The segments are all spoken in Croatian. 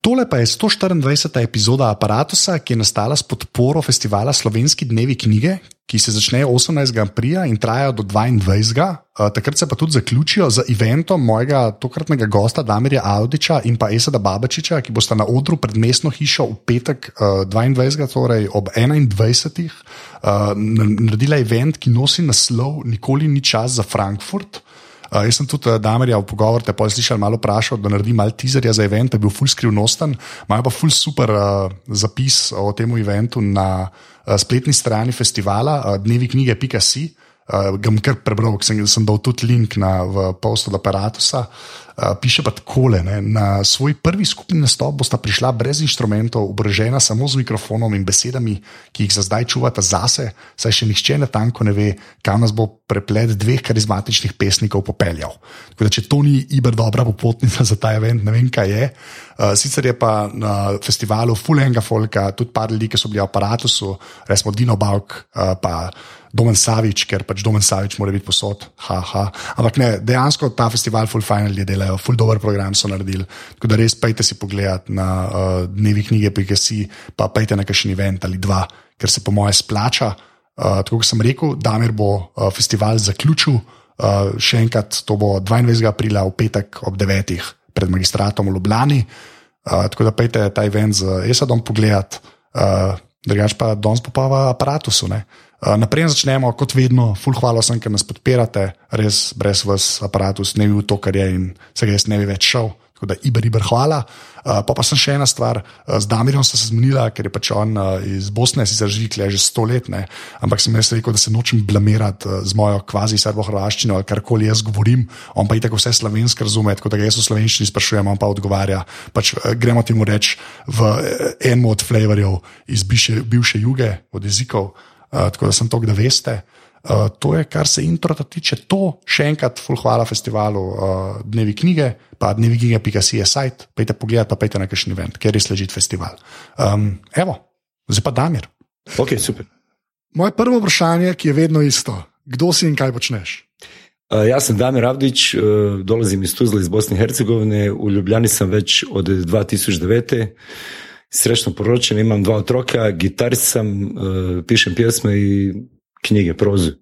Tole pa je 124. epizoda Apparatusa, ki je nastala s podporo festivala Slovenski dnevi knjige, ki se začnejo 18. aprila in trajajo do 22. Uh, takrat se pa tudi zaključijo z eventom mojega tokratnega gosta Damirja Audiča in pa Esada Babačiča, ki bosta na odru pred mestno hišo v petek uh, 22. torej ob 21. Uh, naredila event, ki nosi naslov Nikoli ni čas za Frankfurt. Uh, jaz sem tudi uh, Damerja v pogovor, te pa slišal malo vprašal, da naredi malo teaserja za event, da je bil full skrivnosten. Imajo pa full super uh, zapis o tem eventu na uh, spletni strani festivala, uh, dnevi knjige.si. Uh, ga bom kar prebral, sem, sem dal tudi link na post od aparata. Uh, piše pa takole: ne, na svoj prvi skupni nastop bosta prišla brez inštrumentov, oborožena samo z mikrofonom in besedami, ki jih za zdaj čuvata zase, saj še nihče na tanko ne ve, kam nas bo preplet dveh karizmatičnih pesnikov popeljal. Da, če to ni iber dobra popotnica za ta event, ne vem, kaj je. Uh, sicer je pa na festivalu Fulenga Folka tudi par ljudi, ki so bili v aparatu, resmo Dino Bauk, uh, pa. Domen Savič, ker pač Domen Savič mora biti posod. Ha, ha. Ampak ne, dejansko ta festival, full final je delajo, full dober program so naredili. Tako da res pejte si pogled na uh, dnevi knjige, PGC, pa pejte na kakšen event ali dva, ker se po moje splača. Uh, tako kot sem rekel, Damir bo uh, festival zaključil, uh, še enkrat to bo 22. aprila v petek ob 9. pred magistratom v Ljubljani. Uh, tako da pejte ta event z Esadom pogledat, uh, drugač pa danes popava aparatusu. Ne? Naprej začnemo, kot vedno, full hvala vsem, ki nas podpirate, res brez vas aparatus ne bi bil to, kar je in se ga jaz ne bi več šel. Tako da, iber, iber, hvala. Uh, pa pa sem še ena stvar, uh, z Damirjem sem se zmenila, ker je pač on uh, iz Bosne, si zaživik le že stoletne, ampak sem jaz rekel, da se nočem blamirati uh, z mojo kvazi srbo-hrvaščino ali karkoli jaz govorim, on pa i tako vse slovensko razume, tako da ga jaz v slovenščini sprašujem, on pa odgovarja. Pač, uh, gremo ti mu reči v uh, enem od flavorjev iz bivše, bivše juge, od jezikov. Uh, tako da sem to, da veste. Uh, to je, kar se introta tiče. To še enkrat, full hvala festivalu uh, Dnevi knjige, pa Dnevi knjige, pika si je sajt, pejte pogled, pa pejte na kakšen event, ker res leži festival. Um, evo, zdaj pa Damir. Ok, super. Moje prvo vprašanje, ki je vedno isto, kdo si in kaj počneš? Uh, ja sam Damir Avdić, uh, dolazim iz Tuzla iz Bosne i Hercegovine, u Ljubljani sam već od 2009 srećno poročen, imam dva otroka, gitarist sam, uh, pišem pjesme i knjige, prozu.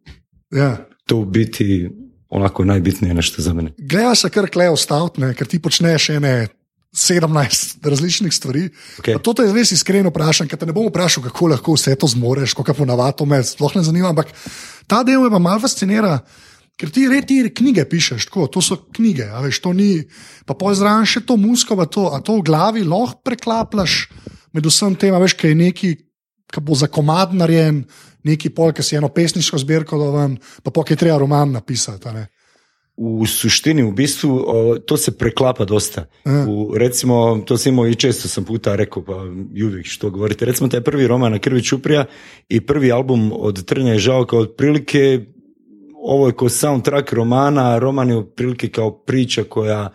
Ja. To u biti onako najbitnije nešto za mene. Gleda se kar klejo stavtne, ker ti počneš ene 17 različnih stvari. Okay. To te res iskreno vprašam, ker te ne bom vprašal, kako lahko vse to zmoreš, kako ponavadi me sploh ne zanima, ampak ta del me pa malo fascinira. Ker ti reti knjige pišeš, tako, to so knjige, veš, to ni, pa pozraven še to musko, pa to, a to v glavi lahko preklaplaš med vsem tem, veš, kaj je neki, ki bo za komad narejen, neki pol, ki si eno pesniško zbirko doven, pa pa kaj treba roman napisati. U suštini, u bistvu, to se preklapa dosta. U, recimo, to sam imao i često sam puta rekao, pa i uvijek što govorite. Recimo, taj prvi roman na Krvi Čuprija i prvi album od Trnja je žao kao otprilike ovo je kao soundtrack romana, roman je otprilike kao priča koja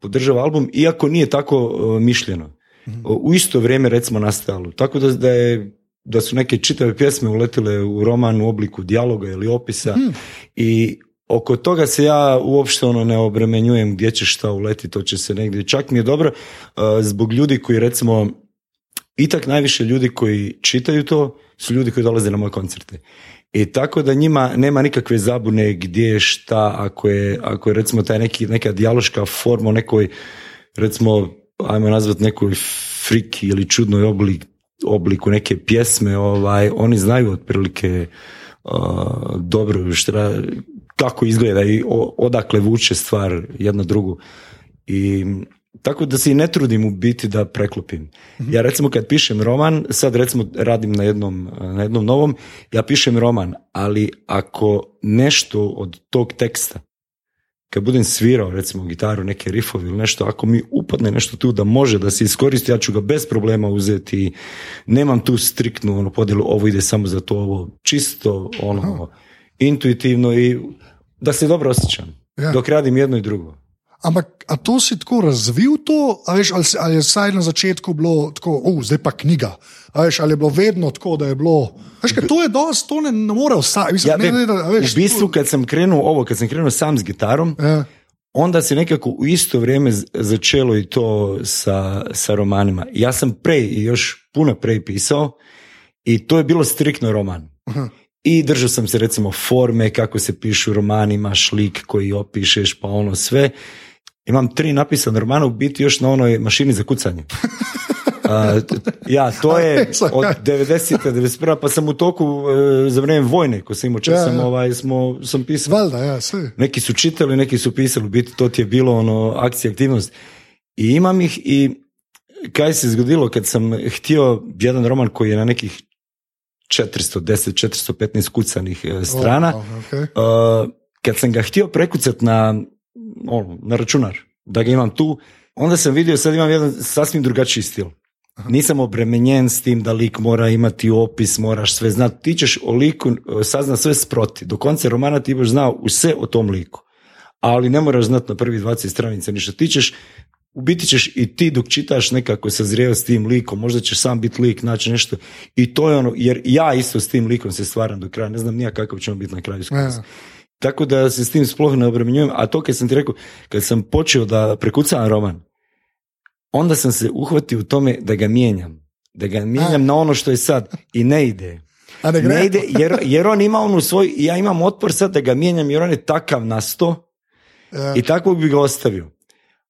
podržava album, iako nije tako uh, mišljeno. U isto vrijeme recimo nastajalo. Tako da, da je da su neke čitave pjesme uletile u roman u obliku dijaloga ili opisa i oko toga se ja uopšte ono ne obremenjujem gdje će šta uleti, to će se negdje. Čak mi je dobro uh, zbog ljudi koji recimo itak najviše ljudi koji čitaju to su ljudi koji dolaze na moje koncerte. I tako da njima nema nikakve zabune gdje je šta, ako je, ako je recimo taj neki, neka dijaloška forma u nekoj, recimo, ajmo nazvat nekoj friki ili čudnoj oblik, obliku neke pjesme, ovaj, oni znaju otprilike uh, dobro šta, kako izgleda i o- odakle vuče stvar jedna drugu. I tako da se i ne trudim u biti da preklopim. Ja recimo kad pišem roman, sad recimo radim na jednom, na jednom novom, ja pišem roman, ali ako nešto od tog teksta, kad budem svirao recimo gitaru, neke rifovi ili nešto, ako mi upadne nešto tu da može da se iskoristi, ja ću ga bez problema uzeti. Nemam tu striktnu ono, podjelu, ovo ide samo za to, ovo čisto ono, intuitivno i da se dobro osjećam. Ja. Dok radim jedno i drugo. Ampak, a to si tako razvil, to, a veš, ali, ali je vsaj na začetku bilo tako, uh, zdaj pa knjiga. Veš, ali je bilo vedno tako, da je bilo. Veš, kaj, to je dosti, to ne, ne more vsak. Mislim, Ja, ne, ne, da, a veš, v bistvu, kad sam krenuo ovo, kad sam krenuo sam s gitarom, Ja. onda se nekako u isto vrijeme začelo i to sa, sa romanima. Ja sam prej i još puno prej pisao i to je bilo striktno roman. Aha. I držao sam se recimo forme kako se pišu romani, imaš lik koji opišeš pa ono sve. Imam tri napisane romana u biti još na onoj mašini za kucanje. A, t- ja, to je od 90. 91. pa sam u toku e, za vrijeme vojne, ko sam imao čas, Ja, sam, ja. ovaj, smo, sam pisao. Valjda, ja, sve. Neki su čitali, neki su pisali, u biti to ti je bilo ono akcija, aktivnost. I imam ih i kaj se zgodilo kad sam htio jedan roman koji je na nekih 410, 415 kucanih e, strana, O, okay. Uh, kad sam ga htio prekucat na, ono, na računar, da ga imam tu, onda sam vidio sad imam jedan sasvim drugačiji stil. Nisam obremenjen s tim da lik mora imati opis, moraš sve znati. Ti ćeš o liku uh, saznat sve sproti. Do konca romana ti boš znao sve o tom liku. Ali ne moraš znati na prvi 20 stranica ništa. Ti ćeš, u biti ćeš i ti dok čitaš nekako sazrijeo s tim likom, možda ćeš sam biti lik, naći nešto. I to je ono, jer ja isto s tim likom se stvaram do kraja. Ne znam nija kakav ćemo biti na kraju skroz. Tako da se s tim sploh ne obremenjujem. A to kad sam ti rekao, kad sam počeo da prekucavam roman, onda sam se uhvatio u tome da ga mijenjam. Da ga mijenjam na ono što je sad. I ne ide. A ne ide, jer, jer on ima onu svoj, ja imam otpor sad da ga mijenjam jer on je takav na sto Ja. i takvog bi ga ostavio.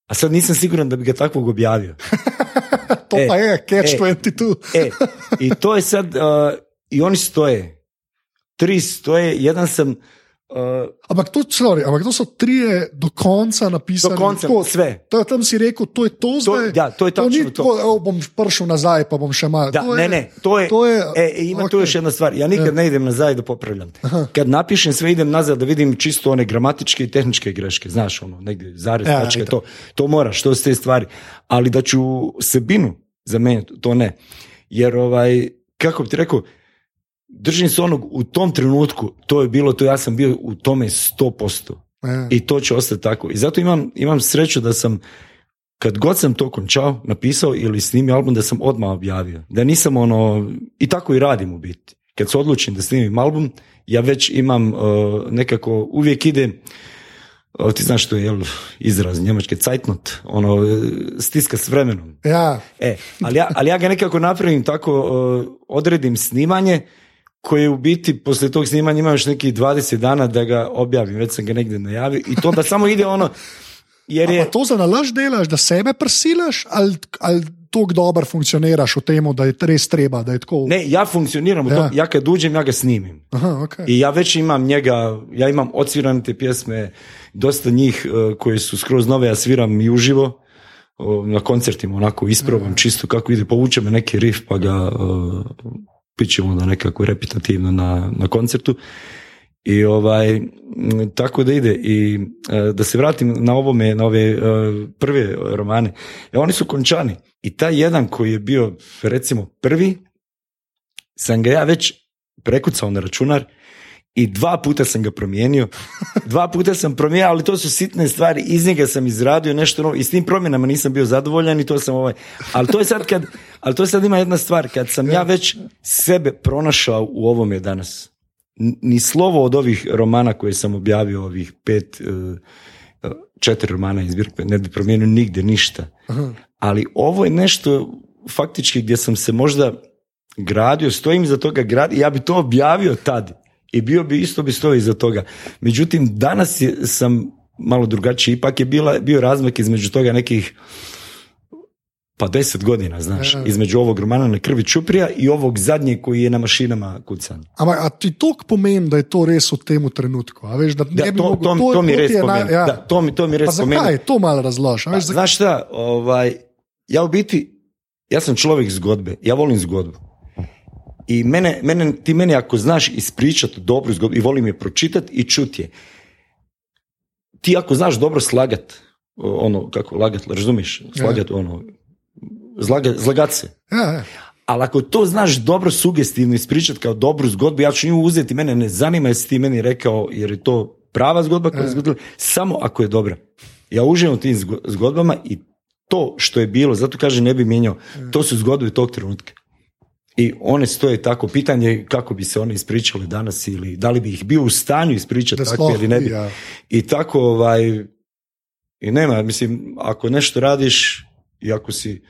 A sad nisam siguran da bi ga takvog objavio. To e, pa je, catch e. 22. E, i to je sad, uh, i oni stoje. Tri stoje, jedan sam, uh, Ampak to, sorry, ampak to so trije do konca napisani. do konca, tako, sve. To, tam si rekel, to je to zdaj. ja, to je to ni to. tako, evo, bom prišel nazaj, pa bom še malo. Da, to ne, je, ne, to je, to je- e, ima tu ok. još jedna stvar, ja nikad ne idem nazad da popravljam. Kad napišem sve idem nazad da vidim čisto one gramatičke i tehničke greške, znaš ono, negdje zarez, Ja, tačke, eto. to, to moraš, to su te stvari. Ali da ću sebinu zamenjati, to ne. Jer ovaj, kako bi ti rekao, držim se onog u tom trenutku, to je bilo to, ja sam bio u tome 100%. Ja. I to će ostati tako. I zato imam, imam sreću da sam, kad god sam to končao, napisao ili snimio album, da sam odmah objavio. Da nisam ono, i tako i radim u biti. Kad se odlučim da snimim album, ja već imam uh, nekako, uvijek ide, uh, ti znaš što je jel, izraz njemačke, Zeitnot, ono, stiska s vremenom. ja. E, ali ja, ali ja ga nekako napravim tako, uh, odredim snimanje, koje u biti poslije tog snimanja ima još nekih 20 dana da ga objavim, već sam ga negdje najavio i to da samo ide ono, jer A je, pa to za nalaž delaš, da sebe prisilaš, ali, ali tako dobro funkcioniraš v tem, da je res treba, da je tako. ne, ja funkcioniram u tom, Ja. ja kad uđem, ja ga snimim. Aha, okay. I ja već imam njega, ja imam odsvirane te pjesme, dosta njih uh, koje su skroz nove, ja sviram i uživo uh, na koncertima, onako isprobam čisto kako ide, povuče me neki riff pa ga uh, pićemo onda nekako repetitivno na, na koncertu. I ovaj, tako da ide. I e, da se vratim na ovome, na ove e, prve romane. E, oni su končani. I taj jedan koji je bio, recimo, prvi, sam ga ja već prekucao na računar i dva puta sam ga promijenio. Dva puta sam promijenio, ali to su sitne stvari. Iz njega sam izradio nešto novo i s tim promjenama nisam bio zadovoljan i to sam ovaj. Ali to je sad kad, ali to je sad ima jedna stvar. Kad sam ja već sebe pronašao u ovome danas, ni slovo od ovih romana koje sam objavio, ovih pet, eh, eh, četiri romana iz zbirke, ne bi promijenio nigdje ništa. Ali ovo je nešto faktički gdje sam se možda gradio, stojim iza toga gradi, ja bi to objavio tad i bio bi isto bi stojao iza toga. Međutim, danas je, sam malo drugačiji, ipak je bila, bio razmak između toga nekih pa deset godina, znaš, Ja. između ovog romana na krvi čuprija i ovog zadnjeg koji je na mašinama kucan. Ampak a ti to pomeni, da je to res v tem trenutku? A veš, da ne Da, bi to, mogel- to, to, mi res je pomeni. ja. Da, to mi, to mi Pa res pomeni. zakaj? To malo razloži. a Pa, Veš, zakaj? znaš šta, ovaj, ja u biti, ja sam čovjek zgodbe, ja volim zgodbu. I mene, mene, ti meni ako znaš ispričati dobru zgodbu i volim je pročitati i čuti je. Ti ako znaš dobro slagat, ono, kako lagat, razumiješ, slagat, ono, zlaga, zlagat se. Ja, ja. Ali ako to znaš dobro sugestivno ispričati kao dobru zgodbu, ja ću nju uzeti, mene ne zanima jesi ti meni rekao, jer je to prava zgodba koja je zgodila, samo ako je dobra. Ja uživam u tim zgo- zgodbama i to što je bilo, zato kažem ne bi mijenjao, to su zgodbe tog trenutka. I one stoje tako, pitanje je kako bi se one ispričale danas ili da li bi ih bio u stanju ispričati Da tako ili ne bi. ja. I tako, ovaj, i nema, mislim, ako nešto radiš i ako si,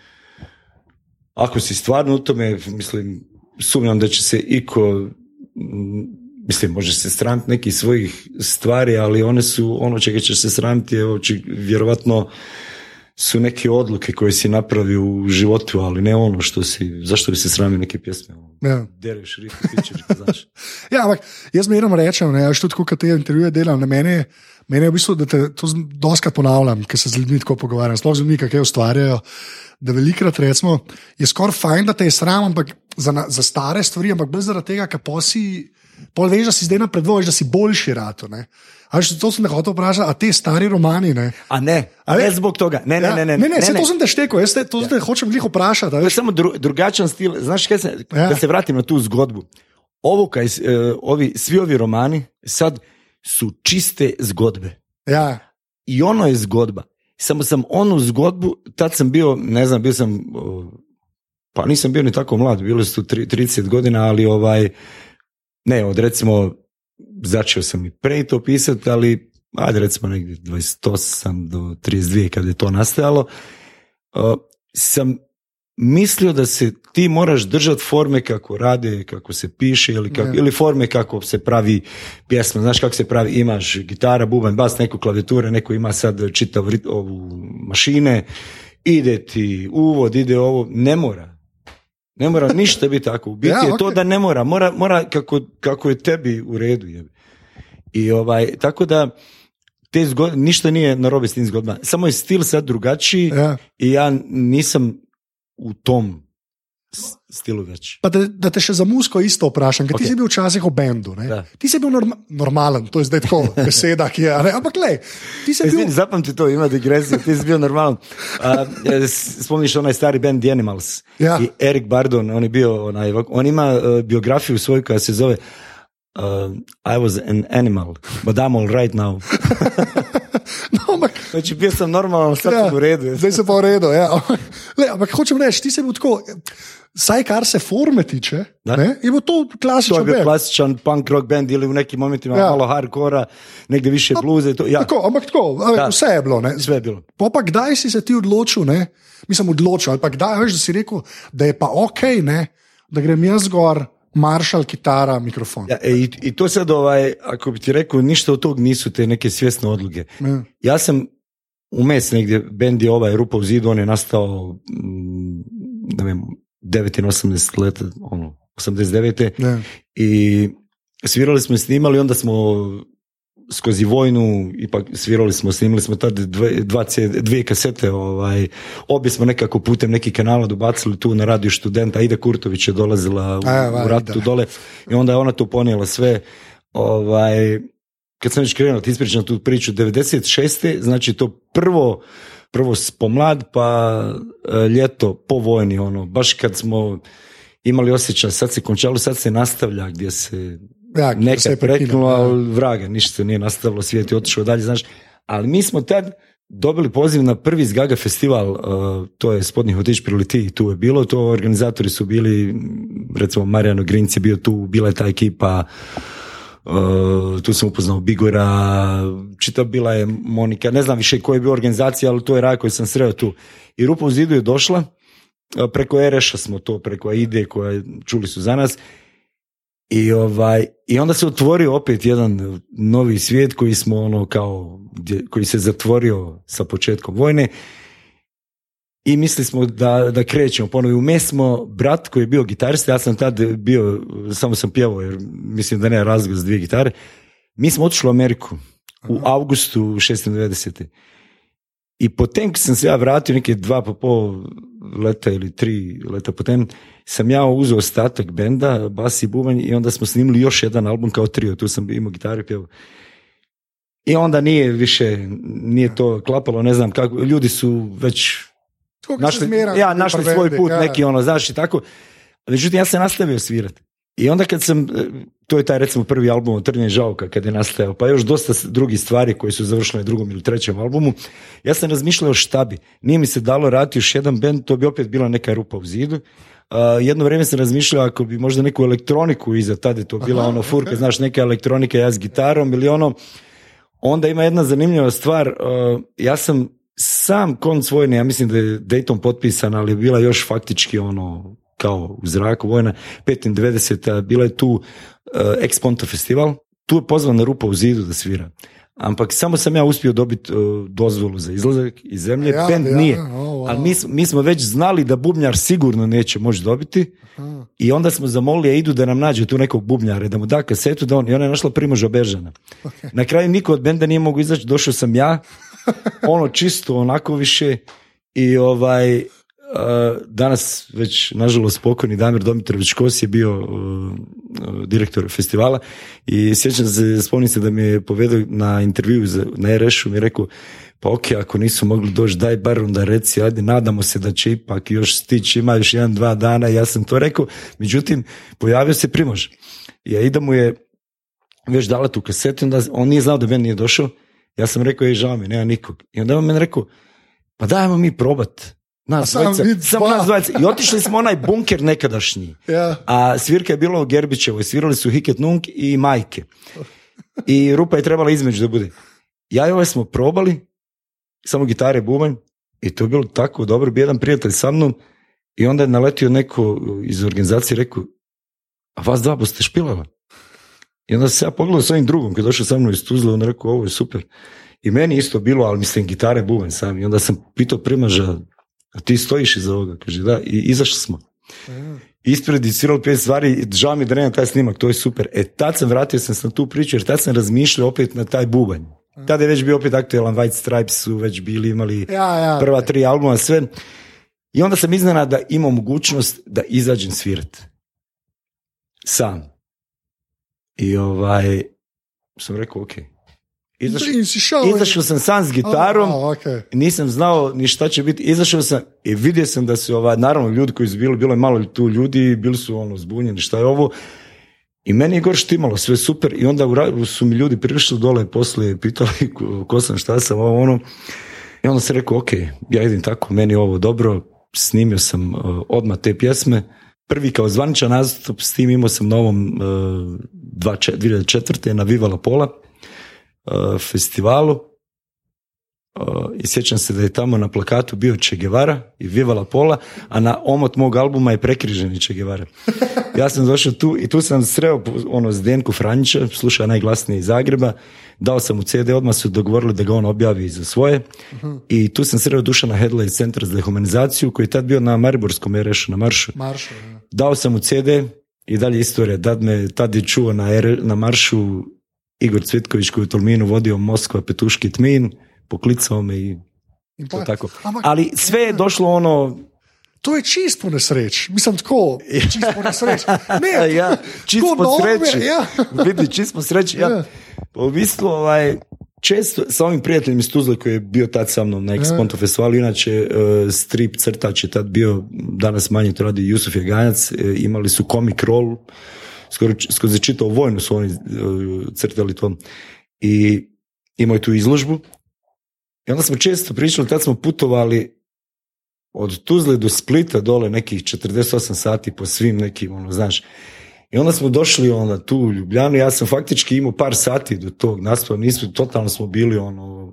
ako si stvarno u tome, mislim, sumnjam da će se iko, mislim, može se sramiti nekih svojih stvari, ali one su, ono čega će se sramiti je oči- vjerovatno su neke odluke koje si napravio u životu, ali ne ono što si, zašto bi se sramio neke pjesme? Ja. Dereš, rifi, pičeš, znaš. Ja, ampak jaz meram rečem, ne, až tudi, ko te intervjuje delam, na mene, mene je v bistvu, da te to doskrat ponavljam, ker se z ljudmi tako pogovarjam, sploh z ljudmi, kaj ustvarjajo. Da velikrat recimo, je skoraj fajn, da te je sram, ampak za, za stare stvari, ampak bolj zaradi tega, ker posi. Pol veš, da si zdaj napreduješ, da si boljši rato. Ne? A veš, to sem te hotel vprašati, a te stari romani. Ne, A ne, A ne ne? zbog toga. Ne, ne, ja, ne, ne. ne, ne, ne, to sem te štekel, jaz te, to ja. te hočem glih vprašati. To je samo dru, drugačan stil. Znaš, kaj se, Ja. da se vratim na tu zgodbu. Ovo kaj, s- e, ovi, svi ovi romani sad su čiste zgodbe. ja, I ono je zgodba. Samo sam onu zgodbu, tad sam bio, ne znam, bio sam, pa nisam bio ni tako mlad, bili su tri- 30 godina, ali ovaj, ne, od recimo, začeo sam i pre to pisati, ali ajde recimo negdje 28 do 32 kad je to nastajalo, sam mislio da se ti moraš držati forme kako rade, kako se piše ili, kako, ili forme kako se pravi pjesma. Znaš kako se pravi, imaš gitara, bubanj, bas, neku klavijature, neko ima sad čitav rit- ovu mašine, ide ti uvod, ide ovo, ne mora. Ne mora ništa biti tako. U biti Ja, je to okej. da ne mora, mora, mora kako, kako je tebi u redu. Jebi. I ovaj, tako da te zgod, ništa nije na robe s tim zgodbama. Samo je stil sad drugačiji ja. i ja nisam u tom stilu već. Pa da, da te še za musko isto vprašam, ker okay. ti si bil včasih v bendu. Ti si bil norma normalen, to je zdaj tako beseda, ki je. Ne? Ampak le, ti si bil. Zapamti to, ima digresiju, ti si. A, e, s- spomniš onaj stari band The Animals Ja. i Eric Bardon, on je bio, onaj, on ima e, biografiju svoju koja se zove uh, I was an animal, but I'm all right now. No, ampak, Znači, bio sam normalan, sad sam u redu. Zdaj se pa v redu. Ja. Le, ampak hočem reči, ti si bil tako, saj kar se forme tiče, Da. ne, je bil to To klasičen je bio band. klasičan punk rock band ili u nekim momentima Ja. malo hardcora, negdje više bluze. To, ja, Tako, ampak tako, Da. vse je bilo. Ne. sve je bilo. Pa, pa kdaj si se ti odločil, ne? mislim, odločil, ali pa kdaj veš, da si rekel, da je pa ok, ne? da grem jaz gor, maršal, kitara, mikrofon. Ja, e, i, I to sad, ovaj, ako bi ti rekao, ništa od tog nisu te neke svjesne odluke. Ja. Ja sam u mes negdje, bend je ovaj Rupa u zidu, on je nastao mm, ne vem, 1980 leta, ono, 89. Ja. I svirali smo i snimali, onda smo skozi vojnu, ipak svirali smo, snimali smo tad dve, dva, dvije kasete, ovaj, obje smo nekako putem nekih kanala dobacili tu na radio studenta, Ida Kurtović je dolazila u, A, u ratu dole i onda je ona tu ponijela sve, ovaj, kad sam već krenuo, ti ispričam tu priču, 96. znači to prvo, prvo pomlad, pa e, ljeto po vojni, ono, baš kad smo imali osjećaj, sad se končalo, sad se nastavlja gdje se Ja, neka je prekinula, ali vraga, ništa se nije nastavilo, svijet je otišao dalje, znaš. Ali mi smo tad dobili poziv na prvi Zgaga festival, uh, to je spodnji hotić priliti, tu je bilo, to organizatori su bili, recimo Marijano Grinc je bio tu, bila je ta ekipa, uh, tu sam upoznao Bigora, čita bila je Monika, ne znam više koja je bio organizacija, ali to je raj koji sam sreo tu. I Rupa u zidu je došla, uh, preko Ereša smo to, preko Aide koja čuli su za nas, i, ovaj, I onda se otvorio opet jedan novi svijet koji smo ono kao, koji se zatvorio sa početkom vojne i mislili smo da, da krećemo ponovo. U smo brat koji je bio gitarista, ja sam tad bio, samo sam pjevao jer mislim da razloga za dvije gitare. Mi smo otišli u Ameriku u avgustu 690. I potem kad sam se ja vratio neke dva pa pol leta ili tri leta potem, sam ja uzeo ostatak benda, bas i bubanj i onda smo snimili još jedan album kao trio, tu sam imao gitaru i. I onda nije više, nije to klapalo, ne znam kako, ljudi su već našli, ja, našli svoj put, neki ono, znaš i tako. Međutim, ja sam nastavio svirati. I onda kad sam, e, to je taj recimo prvi album od Trnje žauka kad je nastajao, pa još dosta drugih stvari koje su završile na drugom ili trećem albumu, ja sam razmišljao šta bi. Nije mi se dalo raditi još jedan band, to bi opet bila neka rupa u zidu. A, jedno vrijeme sam razmišljao ako bi možda neku elektroniku iza, tada je to bila ono furka, znaš, neka elektronika, ja s gitarom ili ono, onda ima jedna zanimljiva stvar, uh, ja sam sam konc vojne, ja mislim da je Dayton potpisan, ali je bila još faktički ono kao u zraku vojna, 95. bila je tu uh, Ex Ponto festival, tu je pozvan Rupa u zidu da svira. Ampak samo sam ja uspio dobiti uh, dozvolu za izlazak iz zemlje, Ja, band ja, nije. o, wow. Ali mi, mi smo već znali da bubnjar sigurno neće moći dobiti Aha. i onda smo zamolili Idu da nam nađe tu nekog bubnjara, da mu da kasetu, da on, i ona je našla Primoža Beržana. Na kraju niko od benda nije mogu izaći, došao sam ja, ono čisto onako više i ovaj, danas već nažalost pokojni Damir Domitrović Kos je bio uh, uh, direktor festivala i sjećam se, spomnim se da mi je povedao na intervju za, na RS-u, mi je rekao pa ok, ako nisu mogli doći, daj bar onda reci, ajde, nadamo se da će ipak još stići, ima još jedan, dva dana, ja sam to rekao, međutim, pojavio se Primož. I Aida mu je već dala tu kasetu, onda on nije znao da meni nije došao, ja sam rekao, ej, žao mi, nema nikog. I onda on meni rekao, pa dajmo mi probat. Nas sam dvojica, samo nas dvojica. I otišli smo onaj bunker nekadašnji. Ja. A svirka je bila u Gerbićevoj, svirali su Hiket Nunk i Majke. I rupa je trebala između da bude. Ja i ovaj smo probali, samo gitare, bubanj, i to je bilo tako dobro, bio jedan prijatelj sa mnom, i onda je naletio neko iz organizacije i rekao, a vas dva boste špilala? I onda se ja pogledao s ovim drugom, kad je došao sa mnom iz Tuzla, on je rekao, ovo je super. I meni isto bilo, ali mislim, gitare, bubanj sam. I onda sam pitao primaža, a ti stojiš iza ovoga? Kaže, da, i izašli smo ispred i svirali pet stvari, žao mi da nemam taj snimak, to je super. E tad sam vratio sam na tu priču, jer tad sam razmišljao opet na taj bubanj. Tada je već bio opet aktualan, White Stripes su već bili, imali Ja, ja. prva tri albuma, sve. I onda sam iznenada imao mogućnost da izađem svirat. Sam. I ovaj, sam rekao, ok. Izašao, sam sam s gitarom, A, nisam znao ni šta će biti. Izašao sam i vidio sam da su, ovaj, naravno, ljudi koji su bili, bilo je malo tu ljudi, bili su ono zbunjeni, šta je ovo. I meni je gore štimalo, sve super. I onda u su mi ljudi prišli dole poslije, pitali ko, ko sam, šta sam, ovo ono. I onda sam rekao, ok, ja idem tako, meni je ovo dobro. Snimio sam uh, odmah te pjesme. Prvi kao zvaničan nastup s tim imao sam na ovom uh, dva če- 2004. na Viva La Pola uh, festivalu. Uh, I sjećam se da je tamo na plakatu bio Che Guevara i Viva La Pola, a na omot mog albuma je prekriženi Che Guevara. Ja sam došao tu i tu sam sreo ono Zdenku Franjića, sluša najglasniji iz Zagreba, dao sam mu CD, odmah su dogovorili da ga on objavi za svoje i tu sam sreo Dušana Hedla iz Centra za dehumanizaciju koji je tad bio na Mariborskom RŠ na maršu. Maršo. ja. Dao sam mu CD i dalje istorija. Tad me, tad je čuo na, na maršu Igor Cvitković koji je u Tolminu vodio Moskva, Petuški, Tmin, poklicao me i to pa- tako. Ali sve je došlo ono, to je čist po nesreč. Mislim tako, čist po nesreč. Ne, ja, čist po sreći. Ja. Vidi, čist po sreći. Ja. Pa u bistvu, ovaj, često sa ovim prijateljem iz Tuzle koji je bio tad sa mnom na Exponto festivalu, inače eh, strip crtač je tad bio, danas manje to radi Jusuf Jaganjac, eh, imali su comic roll, skoro, skoro za čitao vojnu su oni eh, crtali to. I imao je tu izložbu. I onda smo često pričali, tad smo putovali od Tuzle do Splita dole nekih 48 sati po svim nekim, ono, znaš, i onda smo došli onda tu u Ljubljanu, ja sam faktički imao par sati do tog nastupa, nismo, totalno smo bili ono,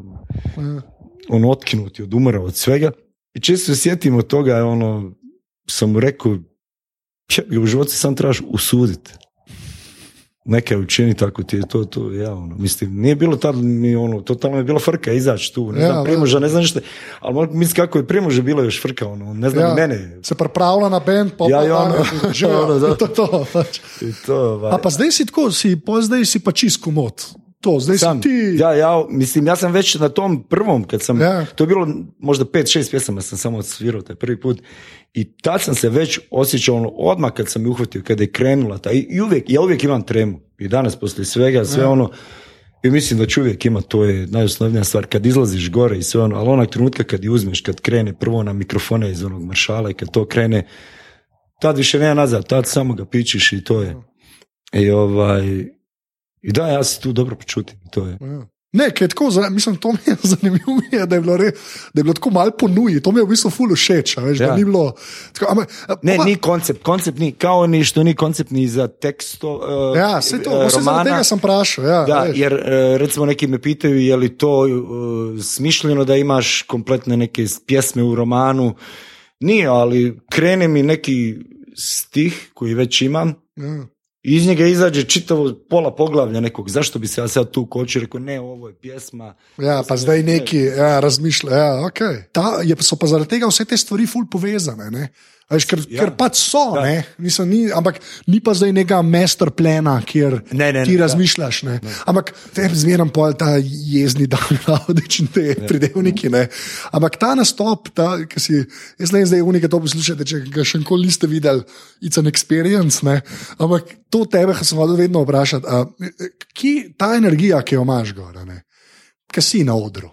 ono otkinuti od umora, od svega. I često se sjetimo toga, ono, sam mu rekao, "Ja, u životu sam trebaš usuditi. Neka učini tako ti je to, to ja ono, mislim, nije bilo tad mi ono, totalno je bila frka izaći tu, ne Ja, znam. Primoža, ne znam ništa, ali mislim kako je Primoža bila još frka, ono, ne znam, Ja. mene, Se pripravlja na bend, pa Ja, pa ja, ono. Ono, da. To, to, pač. i to, ovaj. A pa zdaj si tako, si, pa zdaj si pa čist komod. To, zdaj sam, si ti. ja, ja, mislim, ja sam već na tom prvom, kad sam, Ja. to je bilo možda pet, šest pjesama sam samo odsvirao taj prvi put i tad sam se već osjećao ono, odmah kad sam je uhvatio, kada je krenula ta, i, i uvijek, ja uvijek imam tremu i danas poslije svega, sve ono, i mislim da ću uvijek ima, to je najosnovnija stvar, kad izlaziš gore i sve ono, ali onak trenutka kad je uzmeš, kad krene prvo na mikrofone iz onog maršala i kad to krene, tad više nema nazad, tad samo ga pičiš i to je. I ovaj, i da, ja se tu dobro počutim. To je. Ne, kaj je tako, mislim, to mi je zanimivo, mi je, da, je bilo re, da je bilo tako malo ponuji, to mi je v bistvu ful všeč, veš, ja. Ni bilo. Tako, ama, Ne, pa- ni koncept, koncept ni, kao ni što ni koncept ni za teksto uh, Ja, vse to, eh, zaradi romana. tega sem vprašal. Ja, Da, veš. jer e, recimo neki me pitaju je li to uh, smišljeno da imaš kompletne neke pjesme u romanu. Nije, ali krene mi neki stih koji već imam Ja. I iz njega izađe čitavo pola poglavlja nekog. Zašto bi se ja sad tu kočio? Rekao, ne, ovo je pjesma. Ja, pa zdaj neki ja, razmišlja. Ja, okay. Ta, je, so pa zaradi tega vse te stvari ful povezane. Ne? Veš, ker, ja. Ker pač so, Ja. Mislim, ni, ampak ni pa zdaj nekega master plana, kjer Ne, ne, ti ne, ja. razmišljaš. Ne? Ampak tebi zmeram pol ta jezni dan, avdič in te ja. pridevniki. Ne? Ampak ta nastop, ta, ki si, jaz ne vem, zdaj unika to poslušate, če ga še nikoli niste videli, it's an experience. Ne? Ampak to tebe sem hodil vedno vprašati, a, ki ta energija, ki jo imaš gor, a ne? ki si na odru.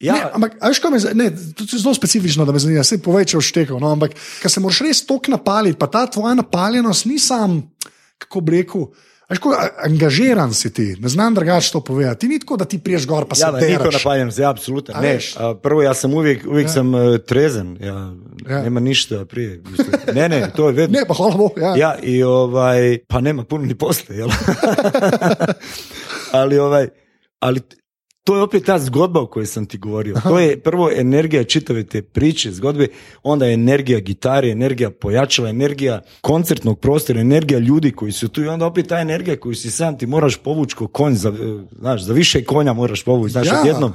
Ja, Ne, ampak, veš, kaj me za- ne, to je zelo specifično, da me zanima, se povej, če oštekal. No, ampak, ker se moraš res tok napaliti, pa ta tvoja napaljenost ni sam, kako bi rekel. veš, kako a- Angažiran si ti, ne znam drugače to povedati. Ti ni tako, da ti priješ gor, pa se ja, da, niko deraš. napaljem se, apsolutno. A Ne, a, prvo ja sam uvijek, uvijek sam uh, trezen. Ja, Ja. Nema ništa prije. mislim. Ne, ne, to je vedno. Ne, pa hvala Bogu. Ja. Ja, i ovaj, pa nema puno ni posle, ali ovaj, ali to je opet ta zgodba o kojoj sam ti govorio. To je prvo energija čitave te priče, zgodbe, onda je energija gitare, energija pojačala, energija koncertnog prostora, energija ljudi koji su tu i onda opet ta energija koju si sam ti moraš povući ko konj, za, eh, znaš, za više konja moraš povući, znaš, Ja. odjednom.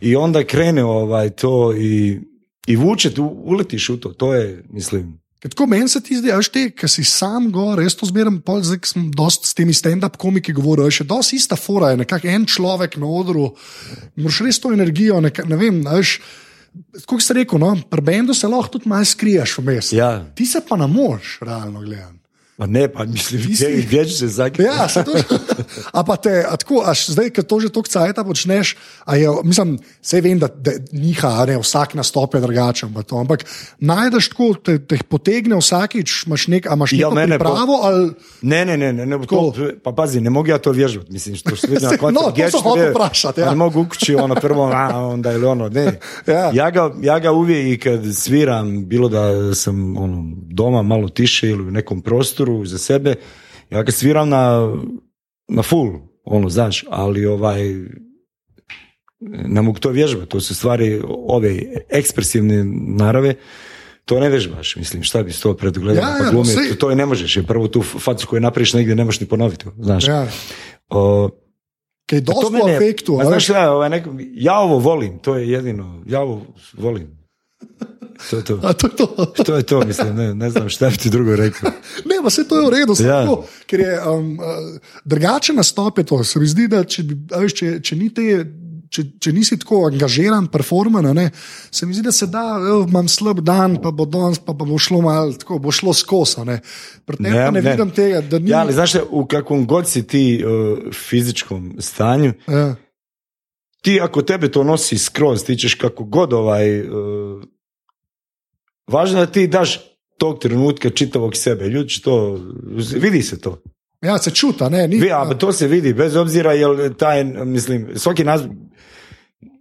I onda krene ovaj to i, i vuče, tu uletiš u to, to je, mislim, Ker Tako meni se ti zdi, veš, te, ki si sam gor, res to zmeraj, pol, zdaj sem dost s temi stand-up komiki govoril, je še dosti ista fora, je nekako en človek na odru, moraš res to energijo, neka, ne vem, a veš. Kot si rekel, no, pri bendu se lahko tudi malo skriješ vmes. Ja. Ti se pa ne moreš, realno gledano. Pa ne, pa mislim, gdje, gdje ću se zakriti? Ja, se to A pa te, a tako, a š- zdaj, ko to že toliko cajta počneš, a je, mislim, vse vem, da, da njiha, a ne, vsak nastop je drugačen, to, ampak najdeš tako, te, te potegne vsakič, imaš nek, a imaš Ja, neko pripravo, ali Ne, ne, ne, ne, ne to, pa pazi, ne mogu ja to vježbati, mislim, što se vidi na No, koncert, to hotel vidjeti? prašat, ja. Ne mogu u kući ono prvo, a, onda ili ono, ne. Ja. Ja, ga, ja ga uvijek kad sviram, bilo da sam ono, doma malo tiše ili u nekom prostoru za sebe, ja ga sviram na, na full, ono, znaš, ali ovaj, ne mogu to vježbati, to su stvari ove ekspresivne narave, to ne vežbaš, mislim, šta bi to predgledao, Ja, pa ja, svi- to, to i ne možeš, jer prvo tu facu koju napraviš negdje ne možeš ni ponoviti, znaš. ja, O, kaj je to dosta mene- u efektu. Ma a znaš šta, ovaj, neko, ja ovo volim, to je jedino, ja ovo volim. To je to. A to je to. To je to, mislim, ne, ne znam šta bi ti drugo rekao. Ne, pa se to je v redu, Ja. tako, ker je um, uh, drugače nastope to. Se mi zdi, da če, veš, če, če, ni te, če, če nisi tako angažiran, performan, se mi zdi, da se da, evo, imam slab dan, pa bo danes, pa, pa bo šlo malo, tako bo šlo skozi. Pri tebi Ne, ne, vidim tega, ni. Ja, ali znaš u kakvom god si ti uh, fizičkom stanju, ja, ti ako tebe to nosi skroz, ti ćeš kako god ovaj, uh, važno je da ti daš tog trenutka čitavog sebe, ljudi će to, vidi se to. ja, se čuta, ne, ni. Vi, a to se vidi, bez obzira jel taj, mislim, svaki, nas,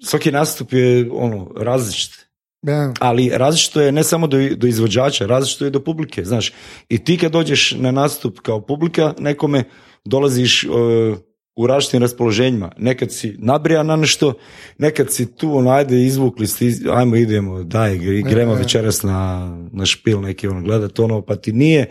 svaki nastup je ono, različit. ja. Ali različito je ne samo do, do izvođača, različito je do publike, znaš. I ti kad dođeš na nastup kao publika nekome, dolaziš e, u različitim raspoloženjima. Nekad si nabrijan na nešto, nekad si tu, ono, ajde, izvukli, sti, ajmo, idemo, daj, gre- gremo večeras na, na špil neki, ono, gledat ono, pa ti nije,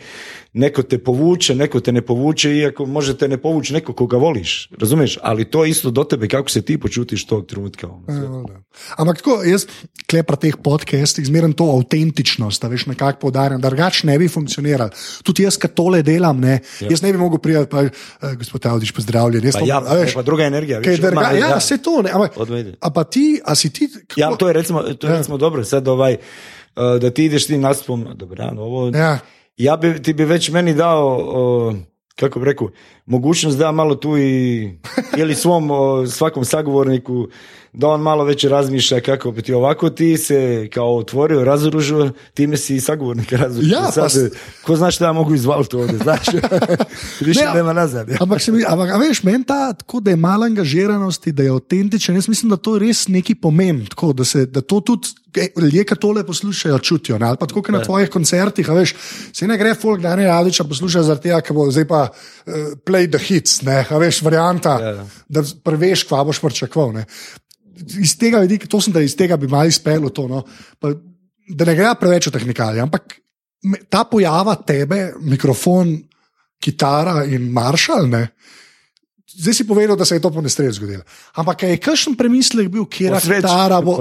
neko te povuče, neko te ne povuče, iako može te ne povući neko koga voliš, razumiješ? Ali to je isto do tebe, kako se ti počutiš tog trenutka. Ono. Ja, da. Ampak tako, jaz, klepar teh podcastih, zmeraj to avtentičnost, a veš, nekako poudarjam, da drugače ne bi funkcioniral. Tudi jaz, ki tole delam, ne, ja. jaz ne bi mogel priti, pa, uh, gospod Avdiš, pozdravljen. Pa ja, a veš, pa druga energija. vidiš, druga, odmah, ja, vse to, ne, ampak, a pa ti, a si ti, kako, Ja, to je recimo, to je Ja. recimo dobro, sad ovaj, uh, da ti ideš tim nastupom, dobro, dan, ovo, ja, ja bi, ti bi već meni dao, o, kako bi rekao, mogućnost da malo tu i ili svom o, svakom sagovorniku da on malo već razmišlja kako bi ti ovako ti se kao otvorio, razoružio, time si i sagovornika razoružio. Ja, Sad, pa ko zna šta ja mogu izvaliti ovdje, znaš? Više Ne, nema nazad. Ja. Ampak, mi, ampak a veš, meni ta, tako, da je malo angažiranosti, da je avtentičen, jaz mislim, da to je res neki pomen. Tako, da, se, da to tudi e, ljudje, ki tole poslušajo, čutijo. Ne? Ali pa tako, kot na tvojih koncertih, veš, se ne gre folk, da ne radiča posluša zaradi tega, ker bo zdaj pa uh, play the hits, ne, a veš, varianta, Ja, ja. da preveš, kva boš pričakoval. Iz tega vidika, to sem, da iz tega bi malo izpelo to. No. Pa, da ne gre preveč v tehnikalije, ampak ta pojava tebe, mikrofon, kitara in maršal, ne, zdaj si povedal, da se je to po nesreči zgodilo. Ampak je kakšen premislek bil, kje Po sreči, kitara bo?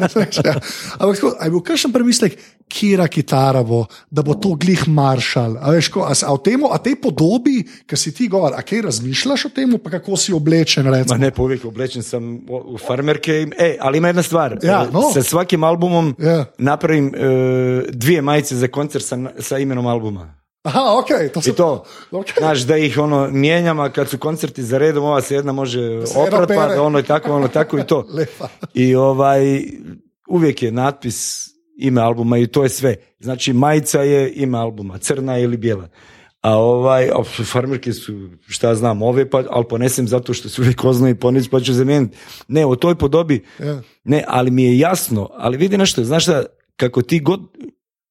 nesreči, ja. Ampak tako, je bil kakšen premislek, kje kitara bo, da bo to glih maršal? A, veš, ko, a, s- a, v temu, a tej podobi, ki si ti govor, a kaj razmišljaš o tem, pa kako si oblečen? Ne, povijek oblečen u u farmerke. E, ali ima jedna stvar. Ja, E, no. Sa svakim albumom Ja. napravim e, dvije majice za koncert sa, sa imenom albuma. Aha, ok, to I se to, Ok. znaš, da ih ono mijenjam, a kad su koncerti za redom, ova se jedna može oprat, pa ono je tako, ono tako i to. Lepa. I ovaj, uvijek je natpis ime albuma i to je sve. Znači, majica je ime albuma, crna ili bijela. A ovaj, a farmerke su, šta znam, ove, pa, ali ponesem zato što su uvijek oznoj ponis, pa ću zamijeniti. Ne, u toj podobi, ne, ali mi je jasno, ali vidi nešto, znaš da, kako ti god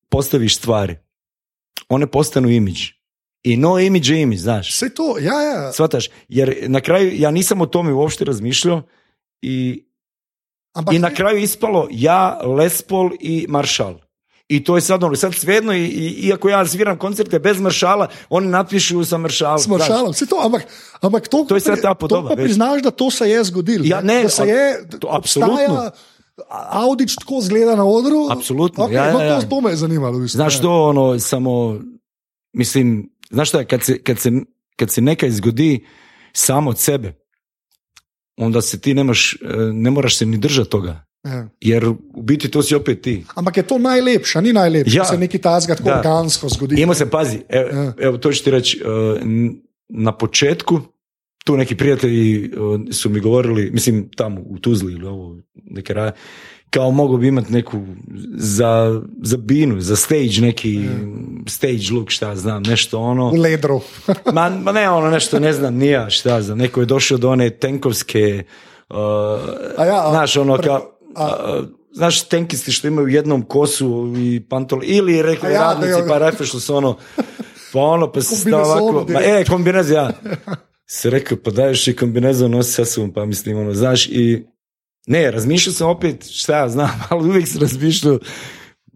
postaviš stvari, one postanu imidž. I no imidž je imidž, znaš. Vse to, ja, ja. Svataš, jer na kraju ja nisam o tome uopšte razmišljao i Ampak i na kraju ispalo ja, Les Paul i Maršal. I to je sad ono, sad svejedno, i, iako ja sviram koncerte bez maršala, oni napišu sa maršalom. s maršalom, to, ampak, ampak to, To je sad ta podoba, To pa priznaš, da to se je zgodilo. Ja, ne, da se je, to obstaja, apsolutno. Audič tako zgleda na odru. Apsolutno, Okay, ja, ja, ja. To, to me je zanimalo. v bistvu, Znaš ja. to, ono, samo, mislim, znaš šta, kad se, kad se, kad se nekaj zgodi samo od sebe, onda se ti nemaš, e, ne moraš se ni držati toga. Ja. Jer u biti to si opet ti. Ampak je to najlepše, ni najlepše, Ja. da se neki tazga tako Da. organsko zgodi. Imao se, pazi, evo, Ja. evo to ću ti reći, e, n- na početku, tu neki prijatelji su mi govorili, mislim tamo u Tuzli ili ovo, neke raje, kao mogu bi imati neku za, za binu, za stage, neki stage look, šta znam, nešto ono. U ledru. Ma, ma ne ono nešto, ne znam, nija šta znam, neko je došao do one tenkovske, uh, A ja, a- znaš ono pre- kao, a, znaš tenkisti što imaju jednom kosu i pantol, ili rekli ja, radnici je- pa refe što su ono, pa ono, pa se ovako, ma, e, kombinez, ja. Se rekao, pa daješ i kombinezon nosi sa sobom, pa mislim, ono, znaš, i ne, razmišljao sam opet, šta ja znam, ali uvijek sam razmišljao,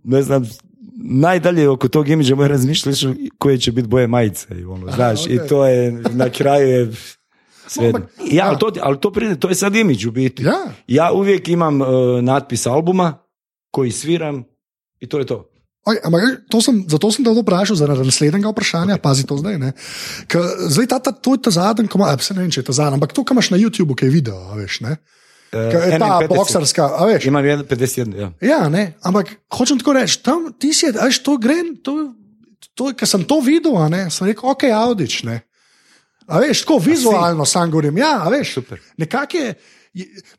ne znam, najdalje oko tog imidža moje razmišljali su koje će biti boje majice, i ono, znaš, i to je, na kraju je sve. Ja, ali to, ali to pride, to je sad imidž u biti. Ja. Ja uvijek imam uh, natpis albuma koji sviram i to je to. Oj, ampak, to sem, zato sem te vprašal, zaradi naslednjega vprašanja, pazi to zdaj. Ne? Ka, zdaj ta, ta, to je ta zadnji, ko ima, a, saj ne vem, če je ta zadnji, ampak to, kar imaš na YouTubu, ki je video, veš, ne? Uh, Ka, je ta 51. boksarska, a veš. Imam jedan 51, ja. Ja, ne, ampak hočem tako reči, tam ti si, veš, to gre, to, to, ker sem to videl, ne, sem rekel, ok, audič, ne. A veš, tako vizualno sam govorim, ja, a veš, Super. nekako je.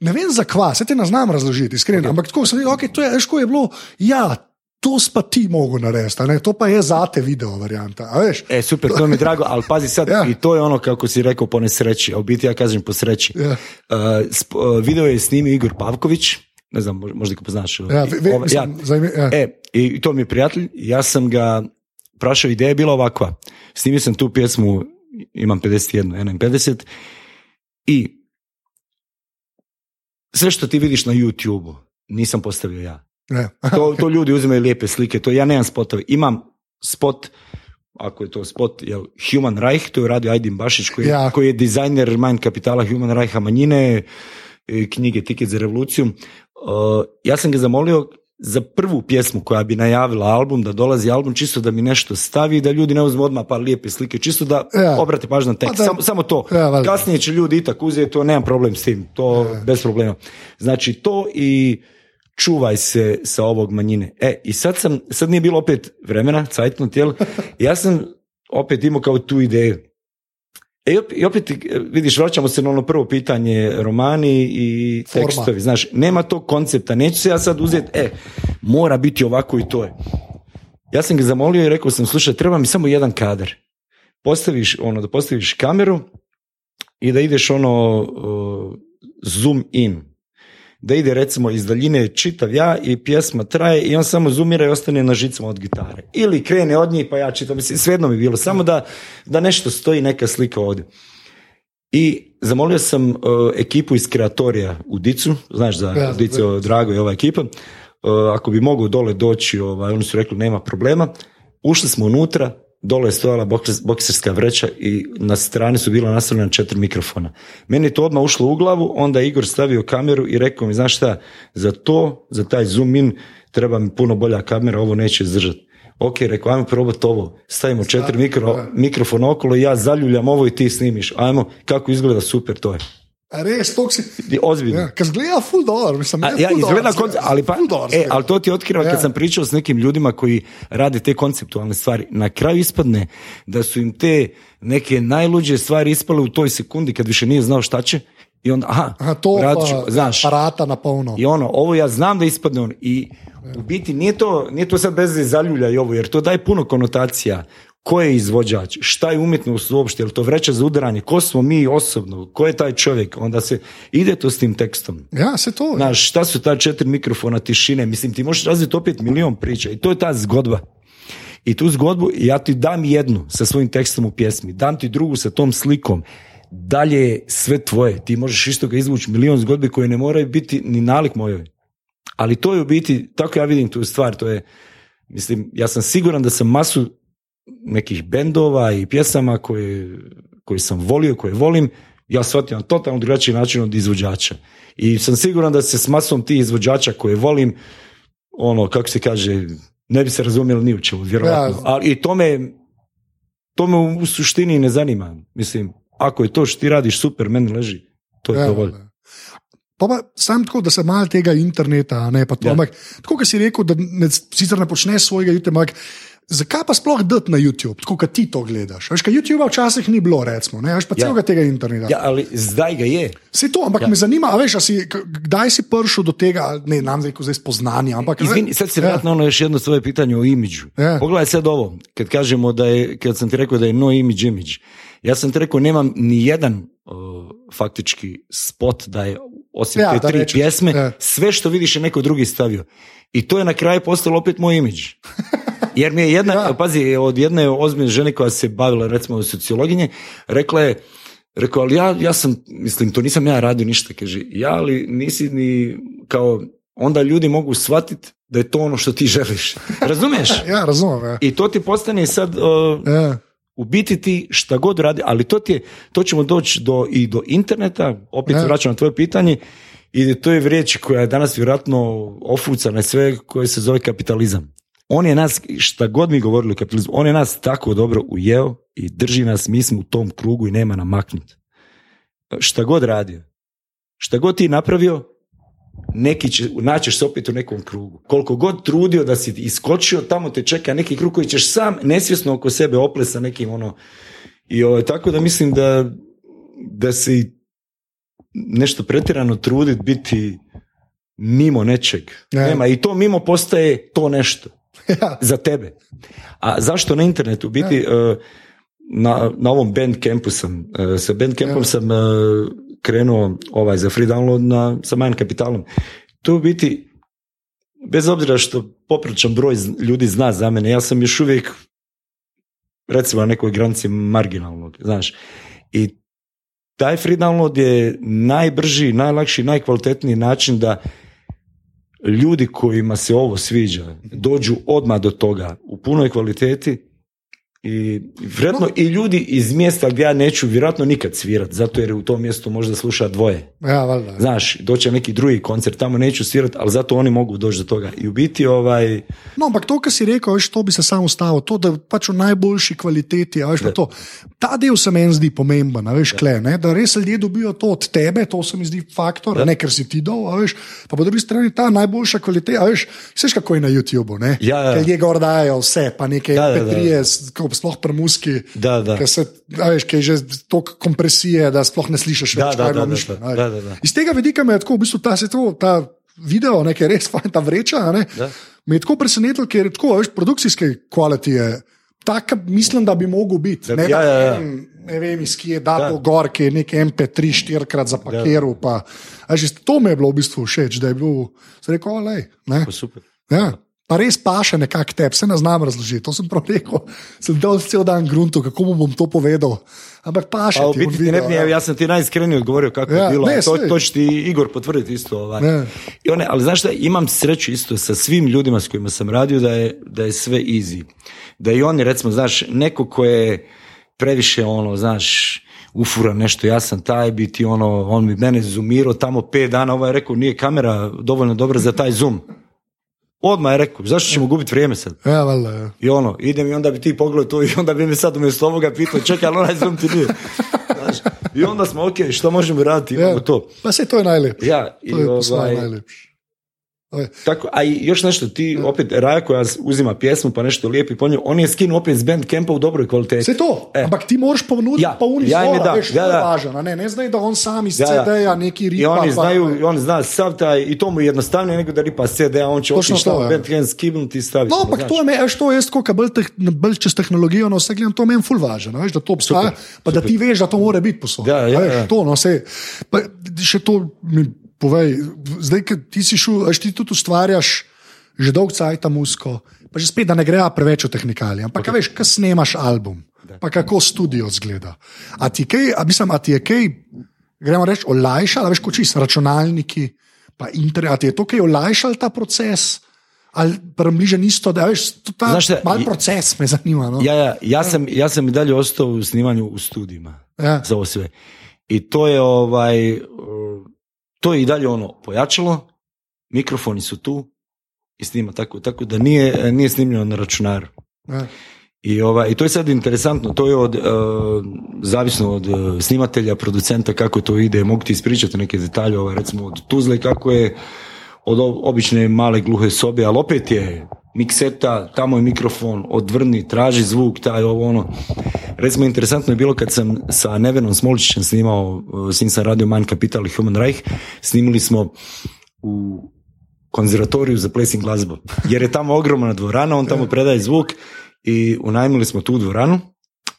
Ne vem zakva, se te ne znam razložiti, iskreno. Okay. Ampak tako sem rekel, okay, to je, veš, ko je bilo, ja, to pa ti mogel narediti, a ne, to pa je zate video varianta. A veš, E, super, to mi je drago, ali pazi sad, Ja. i to je ono kako si rekao po nesreći, a u biti ja kažem po sreći. Ja. Uh, sp- uh, video je snimio Igor Pavković, ne znam, mož- možda ga poznaš. ja, ve, ve, Ovaj, mislim, ja. zanimi- ja. E, i to mi je prijatelj, ja sam ga prašao, ideja je bila ovakva. Snimio sam tu pjesmu, imam 51, ja nemam 50, i sve što ti vidiš na YouTube-u, nisam postavio ja. To, to ljudi uzimaju lijepe slike, to ja nemam spotove. Imam spot, ako je to spot, jel, Human Reich, to je radio Aydin Bašić, koji, Ja. koji je dizajner Mind kapitala Human Reicha manjine, e, knjige Tiket za revoluciju. Uh, ja sam ga zamolio za prvu pjesmu koja bi najavila album, da dolazi album, čisto da mi nešto stavi, da ljudi ne uzmu odmah par lijepe slike, čisto da Ja. obrate pažnju na tekst. Pa da- samo, samo to. Ja. Kasnije će ljudi itak uzeti, to nemam problem s tim, to bez problema. Znači to i čuvaj se sa ovog manjine. E, i sad sam, sad nije bilo opet vremena, cajtnut, jel? Ja sam opet imao kao tu ideju. E, i opet, vidiš, vraćamo se na ono prvo pitanje, romani i Forma. tekstovi, znaš, nema tog koncepta, neću se ja sad uzeti, e, mora biti ovako i to je. Ja sam ga zamolio i rekao sam, slušaj, treba mi samo jedan kadar. Postaviš, ono, da postaviš kameru i da ideš ono, uh, zoom in. Da ide recimo iz daljine čitav ja i pjesma traje i on samo zoomira i ostane na žicama od gitare. Ili krene od njih pa ja čitam, mislim, svejedno mi je bilo, samo da, da nešto stoji neka slika ovdje. I zamolio sam uh, ekipu iz Kreatorija u Dicu, znaš za Ja, Dico Drago i ova ekipa, uh, ako bi mogao dole doći, ovaj, oni su rekli nema problema. Ušli smo unutra, dole je stojala boks- bokserska vreća i na strani su bila nastavljena četiri mikrofona. Meni je to odmah ušlo u glavu, onda je Igor stavio kameru i rekao mi, znaš šta, za to, za taj zoom in, treba mi puno bolja kamera, ovo neće izdržati. Ok, rekao, ajmo probati ovo. Stavimo četiri mikro, mikrofona okolo i ja zaljuljam ovo i ti snimiš. Ajmo, kako izgleda, super, to je. A res, to si. I Ozbiljno. Ja, Ker zgleda ful dobro, mislim, A, ja, izgleda konce- ali, pa, dobro e, ali to ti otkriva Ja. kad sam pričao s nekim ljudima koji rade te konceptualne stvari. Na kraju ispadne da su im te neke najluđe stvari ispale u toj sekundi kad više nije znao šta će i onda, aha, Aha, to radit ću, pa, znaš, aparata na polno. i ono, ovo ja znam da ispadne on i u biti nije to, nije to sad bez veze zaljuljaj ovo, jer to daje puno konotacija. Ko je izvođač, šta je umjetnost uopšte, je li to vreća za udaranje, ko smo mi osobno, ko je taj čovjek, onda se ide to s tim tekstom. Ja, se to. Znaš, šta su ta četiri mikrofona tišine? Mislim, ti možeš razviti opet milion priča i to je ta zgodba. I tu zgodbu ja ti dam jednu sa svojim tekstom u pjesmi, dam ti drugu sa tom slikom, dalje je sve tvoje. Ti možeš isto ga izvući milion zgodbi koje ne moraju biti ni nalik mojoj. Ali to je u biti, tako ja vidim tu stvar, to je, mislim, ja sam siguran da sam masu nekih bendova i pjesama koje, koje sam volio, koje volim, ja shvatim na totalno drugačiji način od izvođača. I sam siguran da se s masom tih izvođača koje volim, ono, kako se kaže, ne bi se razumjeli ni u čemu, vjerojatno. Ja. Ali i to me, to me u suštini ne zanima. Mislim, ako je to što ti radiš super, meni leži, to je Ja, dovoljno. Pa pa sam tako, da se malo tega interneta, a ne pa to. Ja. Ampak, tako kot si rekel, da ne, sicer ne počneš svojega ampak zakaj pa sploh dati na YouTube, tako kot ti to gledaš? Veš, kaj YouTube včasih ni bilo, recimo, ne, veš pa Ja. celega tega interneta. Ja, ali zdaj ga je. Vse to, ampak Ja. ja. me zanima, a veš, a si, kdaj si prišel do tega, ne, nam zdaj, ko zdaj spoznanja, ampak Izvini, sad se Ja. vratno ono još jedno svoje pitanje o imidžu. Ja. Pogledaj sad ovo, kad kažemo da je, kad sam ti rekao da je no imidž imidž. Ja sam ti rekao nemam ni jedan uh, faktički spot da je osim Ja, te tri pjesme, ja. sve što vidiš je neko drugi stavio. I to je na kraju postalo opet moj imidž. Jer mi je jedna, Ja. pazi, od jedne ozbiljne žene koja se bavila recimo sociologinje, rekla je, rekao, ali ja, ja sam, mislim, to nisam ja radio ništa, kaže, ja, ali nisi ni, kao, onda ljudi mogu shvatiti da je to ono što ti želiš. Razumiješ? Ja, razumem. Ja. I to ti postane sad, uh, Ja. u biti ti šta god radi, ali to ti je, to ćemo doći do, i do interneta, opet Ja. se vraćam na tvoje pitanje, i to je riječ koja je danas vjerojatno ofucana sve koje se zove kapitalizam. On je nas, šta god mi govorili o kapitalizmu, on je nas tako dobro ujeo i drži nas, mi smo u tom krugu i nema nam maknut. Šta god radio, šta god ti napravio, neki će, naćeš se opet u nekom krugu. Koliko god trudio da si iskočio, tamo te čeka neki krug koji ćeš sam nesvjesno oko sebe oplesa sa nekim ono... I ovaj, tako da mislim da, da se nešto pretjerano trudit biti mimo nečeg. Ja. Nema. I to mimo postaje to nešto. za tebe. A zašto na internetu? U biti, eh, na, na ovom Bandcampu sam, eh, sa Bandcampom Ja. sam eh, krenuo ovaj, za free download na, sa manjim kapitalom. To u biti, bez obzira što poprečan broj ljudi zna za mene, ja sam još uvijek recimo na nekoj granici marginalnog, znaš. I taj free download je najbrži, najlakši, najkvalitetniji način da ljudi kojima se ovo sviđa dođu odmah do toga u punoj kvaliteti i vjerojatno i ljudi iz mjesta gdje ja neću vjerojatno nikad svirat, zato jer u tom mjestu možda sluša dvoje. Ja, valjda. Znaš, doće neki drugi koncert, tamo neću svirat, ali zato oni mogu doći do toga. I u biti ovaj, No, ampak to, kar si rekel, veš, to bi se samo ustavil, to, da pač v najboljši kvaliteti. a Veš, pa to, ta del se meni zdi pomemben, a veš, kle, ne, da res ljudje dobijo to od tebe, to se mi zdi faktor, ne ker si ti dol, a veš, pa po drugi strani ta najboljša kvaliteta, a veš, veš kako je na YouTubu, ne? Ja, ja. Ker ljudje gor dajo vse, pa neke Da, da, da. MP3, rekel, sploh premuski. Da, da. Ker se, a veš, kaj je že toliko kompresije, da sploh ne slišiš več, da, kaj da, ima da, mišljen. da, da, da, da. Iz tega vidika me je tako, v bistvu, ta, se to, ta video, nekaj res fajn, ta vreča, me je tako presenetil, ker je tako, veš, produkcijske kvalitete. Tako mislim, da bi mogel biti. Ne, ja, ja, ja. ne vem, iz kje je dal Da. to gor, ki je nek MP3 štirikrat zapakiral. Pa, a že to mi je bilo v bistvu všeč, da je bil, sem rekel. Pa super. Ja. Pa res paše nekako te, vse ne znam razložiti. To sem prav rekel. Sem dal cel dan gruntu, kako mu bom to povedal. Ampak paše. A v ti biti ne bi, ja. sem ti najiskrenije odgovorio kako Ja, je bilo. ne, to, to će ti Igor potvrditi isto. Ovaj. Ne. I one, ali znaš šta, imam sreću isto sa svim ljudima s kojima sam radio da je, da je sve easy. Da i oni, recimo, znaš, neko ko je previše ono, znaš, ufura nešto, ja sam taj biti ono, on bi mene zoomirao tamo pet dana, ovaj je rekao, nije kamera dovoljno dobra za taj zoom. Odmah je rekao, zašto ćemo gubiti vrijeme sad? Ja, valjda, ja. I ono, idem i onda bi ti pogledao to i onda bi me sad umjesto ovoga pitao, čekaj, ali onaj zoom ti nije. Znaš, I onda smo, ok, što možemo raditi, imamo Ja. to. Pa se to je najlepše. Ja, i To je ovaj. Tako, a još nešto, ti opet, Raja koja uzima pjesmu pa nešto lijepi po njoj, on je skinuo opet s Bandcampa u dobroj kvaliteti. Vse to, E. ampak ti moraš ponuditi Ja, pa uni ja je zora, da, veš, ja, je da. važno, a ne, ne znaj da on sam iz Ja, ja. CD-ja neki ripa. I oni pa- znaju, i on zna sav taj, i to mu je jednostavnije nego da ripa CD-a, on će otići to, tamo ja. Bandcamp skibnuti i staviti. No, ampak znaš. to je, me, veš, to je tako, bolj, teh, bolj čez tehnologijo, no vse gledam, to meni ful važno, veš, da to obstaja, pa da ti veš, da to mora biti posod. Ja, ja, ja. To, no, vse. Pa, še to mi povej, zdaj, ker ti si šel, veš, ti tudi ustvarjaš že dolg cajt ta musko, pa že spet, da ne greja preveč v tehnikalije, ampak okay. veš, kaj snemaš album, pa kako studio zgleda. A ti, kaj, a, mislim, a ti je kaj, gremo reči, olajšalo, veš, kot čist računalniki, pa internet, a ti je to kaj olajšalo ta proces? Ali približno isto, da veš, to ta Znaš šta, mal je- proces me zanima. No? Ja, ja, ja, sam, ja sam i dalje ostao u snimanju u studijima Ja. za ovo sve. I to je ovaj, uh, to je i dalje ono pojačalo, mikrofoni su tu i snima tako, tako da nije, nije snimljeno na računaru. I, ovaj, I to je sad interesantno, to je od, uh, zavisno od uh, snimatelja, producenta, kako to ide, mogu ti ispričati neke detalje, ovaj, recimo od Tuzle, kako je od obične male gluhe sobe, ali opet je mikseta, tamo je mikrofon, odvrni, traži zvuk, taj ovo ono. Recimo, interesantno je bilo kad sam sa Nevenom Smoličićem snimao, uh, s njim sam radio Mind Capital i Human Reich, snimili smo u konzervatoriju za plesing glazbu. Jer je tamo ogromna dvorana, on tamo predaje zvuk i unajmili smo tu dvoranu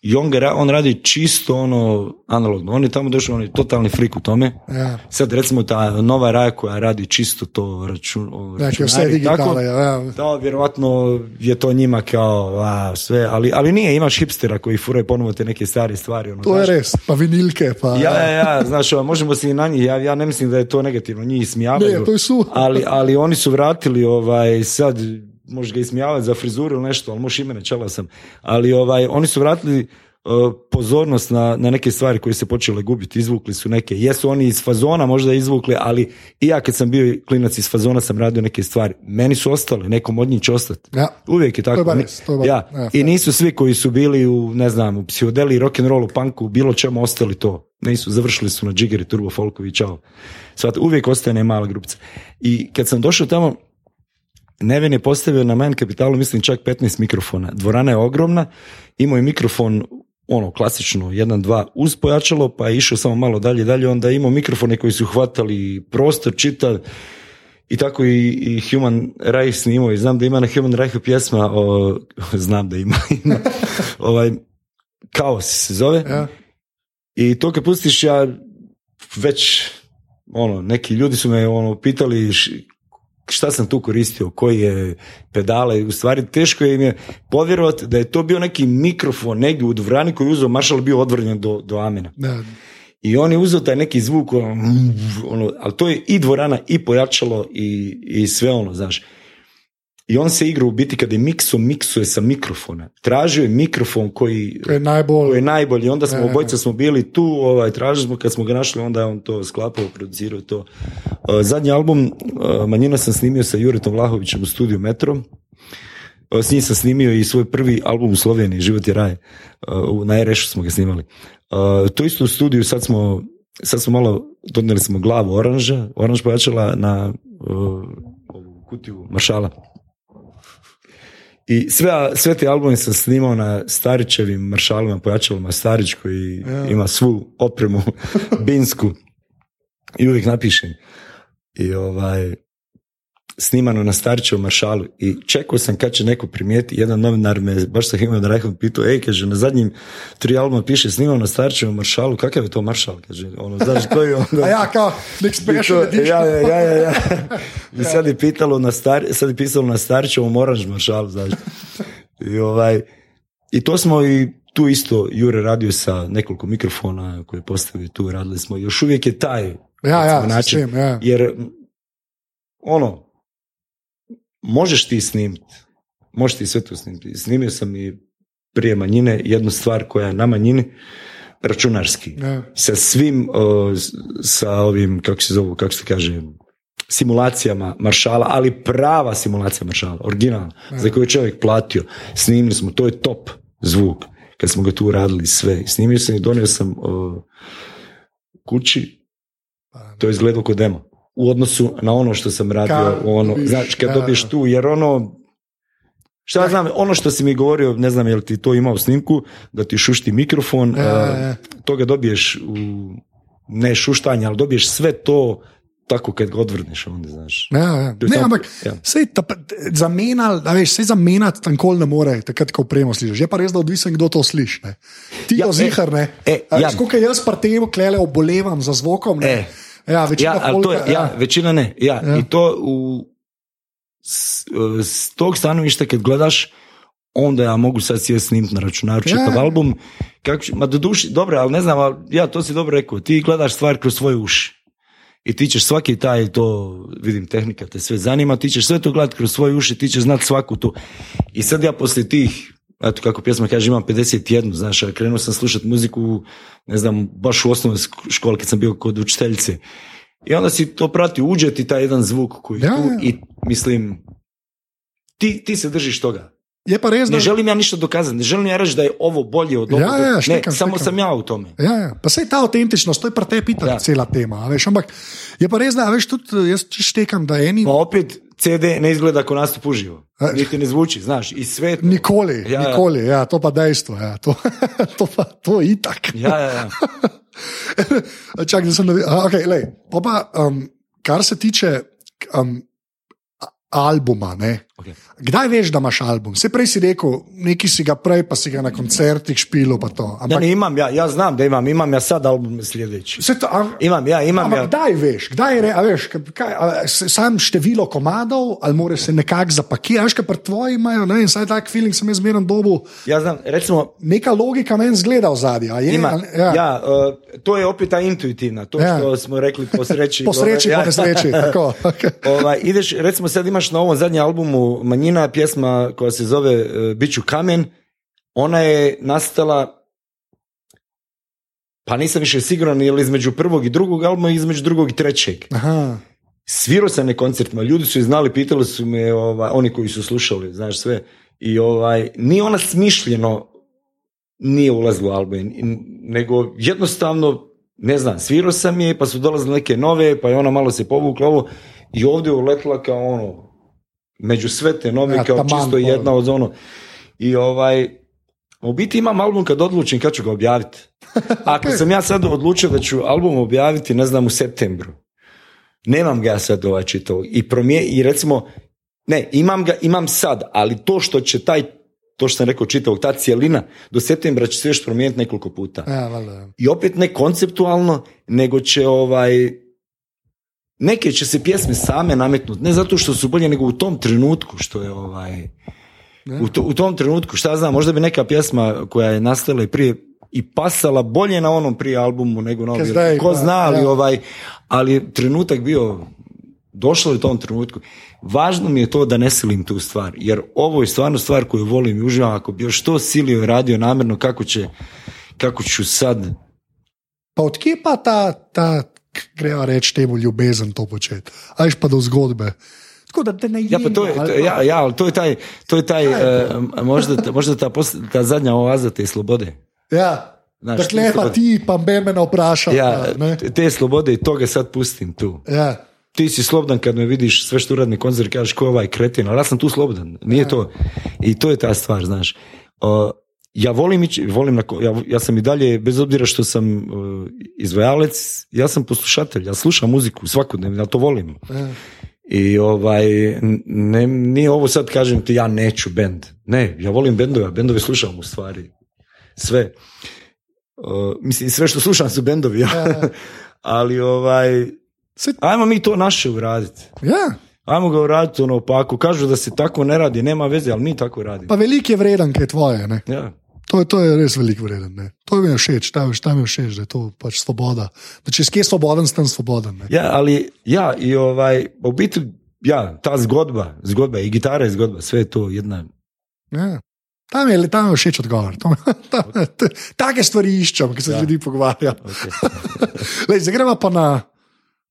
i on, ga, on radi čisto ono analogno. On je tamo došao, on je totalni frik u tome. Ja. Sad recimo ta nova raja koja radi čisto to račun, Znači, sve računari tako. Ja. da, vjerovatno je to njima kao a, sve, ali, ali nije, imaš hipstera koji furaju ponovo te neke stare stvari. Ono, To je znaš. res, pa vinilke. Pa, Ja, ja, ja, znaš, možemo se i na njih, ja, ja ne mislim da je to negativno, njih ismijavaju. Ne, to je su. ali, ali oni su vratili ovaj, sad, možeš ga ismijavati za frizuru ili nešto, ali možeš imene, čela sam. Ali ovaj, oni su vratili uh, pozornost na, na neke stvari koje se počele gubiti, izvukli su neke. Jesu oni iz fazona možda izvukli, ali i ja kad sam bio klinac iz fazona sam radio neke stvari. Meni su ostale, nekom od njih će ostati. Ja. Uvijek je tako. To je bar res, to je ja. ja, I nisu svi koji su bili u, ne znam, u psihodeli, rock'n'rollu, punku, bilo čemu ostali to. Nisu, završili su na Jigeri, Turbo Folkovi, čao. Svat, uvijek ostaje ne mala grupica. I kad sam došao tamo, Neven je postavio na Mind Capitalu, mislim čak 15 mikrofona. Dvorana je ogromna, imao je mikrofon ono klasično, jedan, dva uz pojačalo, pa je išao samo malo dalje, dalje, onda je imao mikrofone koji su hvatali prostor, čitav, i tako i, i Human Reich snimao i znam da ima na Human Reichu pjesma, o, znam da ima, ima ovaj, Kaos se zove. Ja. I to kad pustiš ja već ono, neki ljudi su me ono pitali šta sam tu koristio, koji je pedale, u stvari teško je im je povjerovati da je to bio neki mikrofon negdje u dvorani koji je uzeo maršal bio odvrnjen do, do amena. Da. I on je uzeo taj neki zvuk, ono, ono, ali to je i dvorana i pojačalo i, i sve ono, znaš. I on se igra u biti kada je mikso, miksuje sa mikrofona. Tražio je mikrofon koji, je najbolj. koji je najbolji. Onda smo, obojica smo bili tu, ovaj, tražili smo, kad smo ga našli, onda je on to sklapao, producirao to. Uh, zadnji album, uh, Manjina sam snimio sa Juretom Vlahovićem u studiju Metro. Uh, S njim sam snimio i svoj prvi album u Sloveniji, Život je raj. Na Erešu smo ga snimali. To isto u studiju, sad smo, sad smo malo, donijeli smo glavu oranža, oranž pojačala na kutiju maršala. I sve, sve te albume sam snimao na Starićevim maršalima, pojačalima Starić koji ima svu opremu binsku i uvijek napišem. I ovaj, snimano na Starićevom maršalu i čekao sam kad će neko primijeti, jedan novinar me baš sa Himom Rajhom pitao, ej, kaže, na zadnjim tri albuma piše snimano na Starićevom maršalu, kakav je to maršal, kaže, ono, znaš, to je onda... A ja kao, nek ja, ja, ja, ja, ja. I sad je pitalo na star, sad je pisalo na Starićevom oranž maršalu, znaš. I ovaj, i to smo i tu isto Jure radio sa nekoliko mikrofona koje je postavio tu, radili smo, još uvijek je taj Ja, ja, način, ja. jer ono, možeš ti snimiti, možeš ti sve to snimiti. Snimio sam i prije manjine jednu stvar koja je na manjini računarski. Ja. Sa svim, o, sa ovim, kako se zovu, kako se kaže, simulacijama maršala, ali prava simulacija maršala, originalna, za koju je čovjek platio. Snimili smo, to je top zvuk, kad smo ga tu radili sve. Snimio sam i donio sam o, kući, to je izgledalo kod demo. U odnosu na ono što sam radio, Kad ono, dobiš, znači kad dobiješ tu, jer ono, šta ja znam, ono što si mi govorio, ne znam je li ti to imao snimku, da ti šušti mikrofon, Ja, a, toga dobiješ u, ne šuštanje, ali dobiješ sve to tako kad ga odvrneš, onda znaš. Ja, ja. To Ne, samo- ampak ja. sej, ta, zamenjal, a veš, sej zamenjati tam kol ne more, takrat, ko opremo slišiš. Je pa res, da odvisen, kdo to sliši. Ne. Ti Ja, ja, e, zihar, ne. e, A ja. koliko jaz pri tem klele obolevam za zvokom. Ne. E. Ja, večina Ja, ali to je, folka, ja, većina ne. Ja, Ja. I to u, s, s tog stanovišta kad gledaš, onda ja mogu sad sjeti snimiti na računaru Ja. čitav album. Kako, ma do duši, dobro, ali ne znam, ali ja to si dobro rekao, ti gledaš stvar kroz svoje uši. I ti ćeš svaki taj, to vidim tehnika te sve zanima, ti ćeš sve to gledati kroz svoje uši, ti ćeš znati svaku tu. I sad ja poslije tih, eto kako pjesma kaže, imam 51, znaš, a krenuo sam slušati muziku, ne znam, baš u osnovnoj školi kad sam bio kod učiteljice. I onda si to prati, uđe ti taj jedan zvuk koji Ja, tu ja. i mislim, ti, ti se držiš toga. Je pa res, da. Ne želim ja ništa dokazati, ne želim ja reći da je ovo bolje od Ja, ovoga. ja, ne, štekam, samo sam ja u tome. Ja, ja. Pa sej ta avtentičnost, to je itak Ja. ja. cela tema. a Veš, ampak je pa res, da a veš, tudi jaz štekam, da eni Pa opet CD ne izgleda kao nastup uživo. Niti ne zvuči, znaš, i sve to. nikoli, Ja, ja. nikoli, ja, to pa dejstvo, ja, to, to pa to itak. Ja, ja, ja. Čakaj, da sem navi... A, okay, lej, pa um, kar se tiče um, albuma, ne. Okay. Kdaj veš, da imaš album? Se prej si rekel, neki si ga prej, pa si ga na koncertih špilo, pa to. Ne, Ampak, ne, imam ja, ja znam da imam, imam ja sad album. Vse to, a, Imam ja, imam Ampak ja. kdaj veš, kdaj re- a veš, kaj, a, sam število komadov, ali mora se nekako zapakirati, veš, kaj pri tvoji imajo, ne, in saj tak feeling sem jaz zmeren dobu, Ja znam, recimo, neka logika meni zgleda v zadnji. ja, ja uh, to je opet ta intuitivna, to Ja. što smo rekli po sreći. Po sreći, ja. po nesreči, tako. Ovaj, ideš, recimo sad imaš na ovom zadnjem albumu Manjina pjesma koja se zove uh, Biću kamen, ona je nastala pa nisam više siguran je li između prvog i drugog albuma i između drugog i trećeg. Aha, Svirao sam na koncertima, ljudi su je znali, pitali su me, ovaj, oni koji su slušali, znaš sve, i ovaj, nije ona smišljeno nije ulazila u album, nego jednostavno, ne znam, svirao sam je, pa su dolazile neke nove, pa je ona malo se povukla ovo, i ovdje je uletila kao ono, među sve te nove, Ja, kao taman, čisto ono. jedna od ono. I ovaj, u biti imam album kad odlučim kad ću ga objaviti. Ako sam ja sad odlučio da ću album objaviti, ne znam, u septembru, nemam ga ja sad ovaj čitao i promije, i recimo, ne, imam ga, imam sad, ali to što će taj, to što sam rekao čitao, ta cijelina, do septembra će se još promijeniti nekoliko puta. ja, valjda. I opet ne konceptualno, nego će ovaj, neke će se pjesme same nametnuti, ne zato što su bolje, nego u tom trenutku što je ovaj, u, to- u tom trenutku, šta znam, možda bi neka pjesma koja je nastala i prije i pasala bolje na onom prije albumu nego na ovom. Ko pa, zna, ali, ovaj, ali trenutak bio, došlo je u tom trenutku. Važno mi je to da ne silim tu stvar, jer ovo je stvarno stvar koju volim i uživam. Ako bi još to silio i radio namjerno, kako će, kako ću sad, Pa odkje pa ta, ta greva reči temu ljubezen to početi? A veš pa do zgodbe. Tako da te ne Ja, pa to je, to, ja, ja, to je taj, to je taj, je eh, možda, možda ta, posl- ta zadnja oaza te slobode. Ja. Znaš, Dakle, pa ti pa me me vprašal. Ja, ne? te- slobode i toga sad pustim tu. ja. ti si slobodan kad me vidiš sve što uradni koncert, kažeš ko je ovaj kretin, ali ja sam tu slobodan, nije to. I to je ta stvar, znaš. Uh, ja volim ići, volim na, ja, ja sam i dalje, bez obzira što sam uh, izvojalec, ja sam poslušatelj, ja slušam muziku svakodnevno, ja to volim. I ovaj, ne, nije ovo sad kažem ti ja neću bend. Ne, ja volim bendove, a bendove slušam u stvari. Sve. Uh, mislim, sve što slušam su bendovi, ja. ali ovaj, ajmo mi to naše uraditi. ja, Ajmo ga uraditi ono, pa ako kažu da se tako ne radi, nema veze, ali mi tako radimo. pa velik je vreden, kaj je tvoje. Ne? Ja. To, je- to je res velik vreden. Ne? To mi je všeč, ta, ta mi je všeč, da je to pač svoboda. Da če si kje svoboden, sem svoboden. Ne? ja, ali ja, i ovaj, u biti, ja, ta zgodba, zgodba i gitara je zgodba, sve je to jedna Ja. Tam je, tam je všeč odgovor. Tam, tam, t- take stvari iščem, ki se ja. ljudi pogovarjajo. Okay. Lej, Zdaj gremo pa na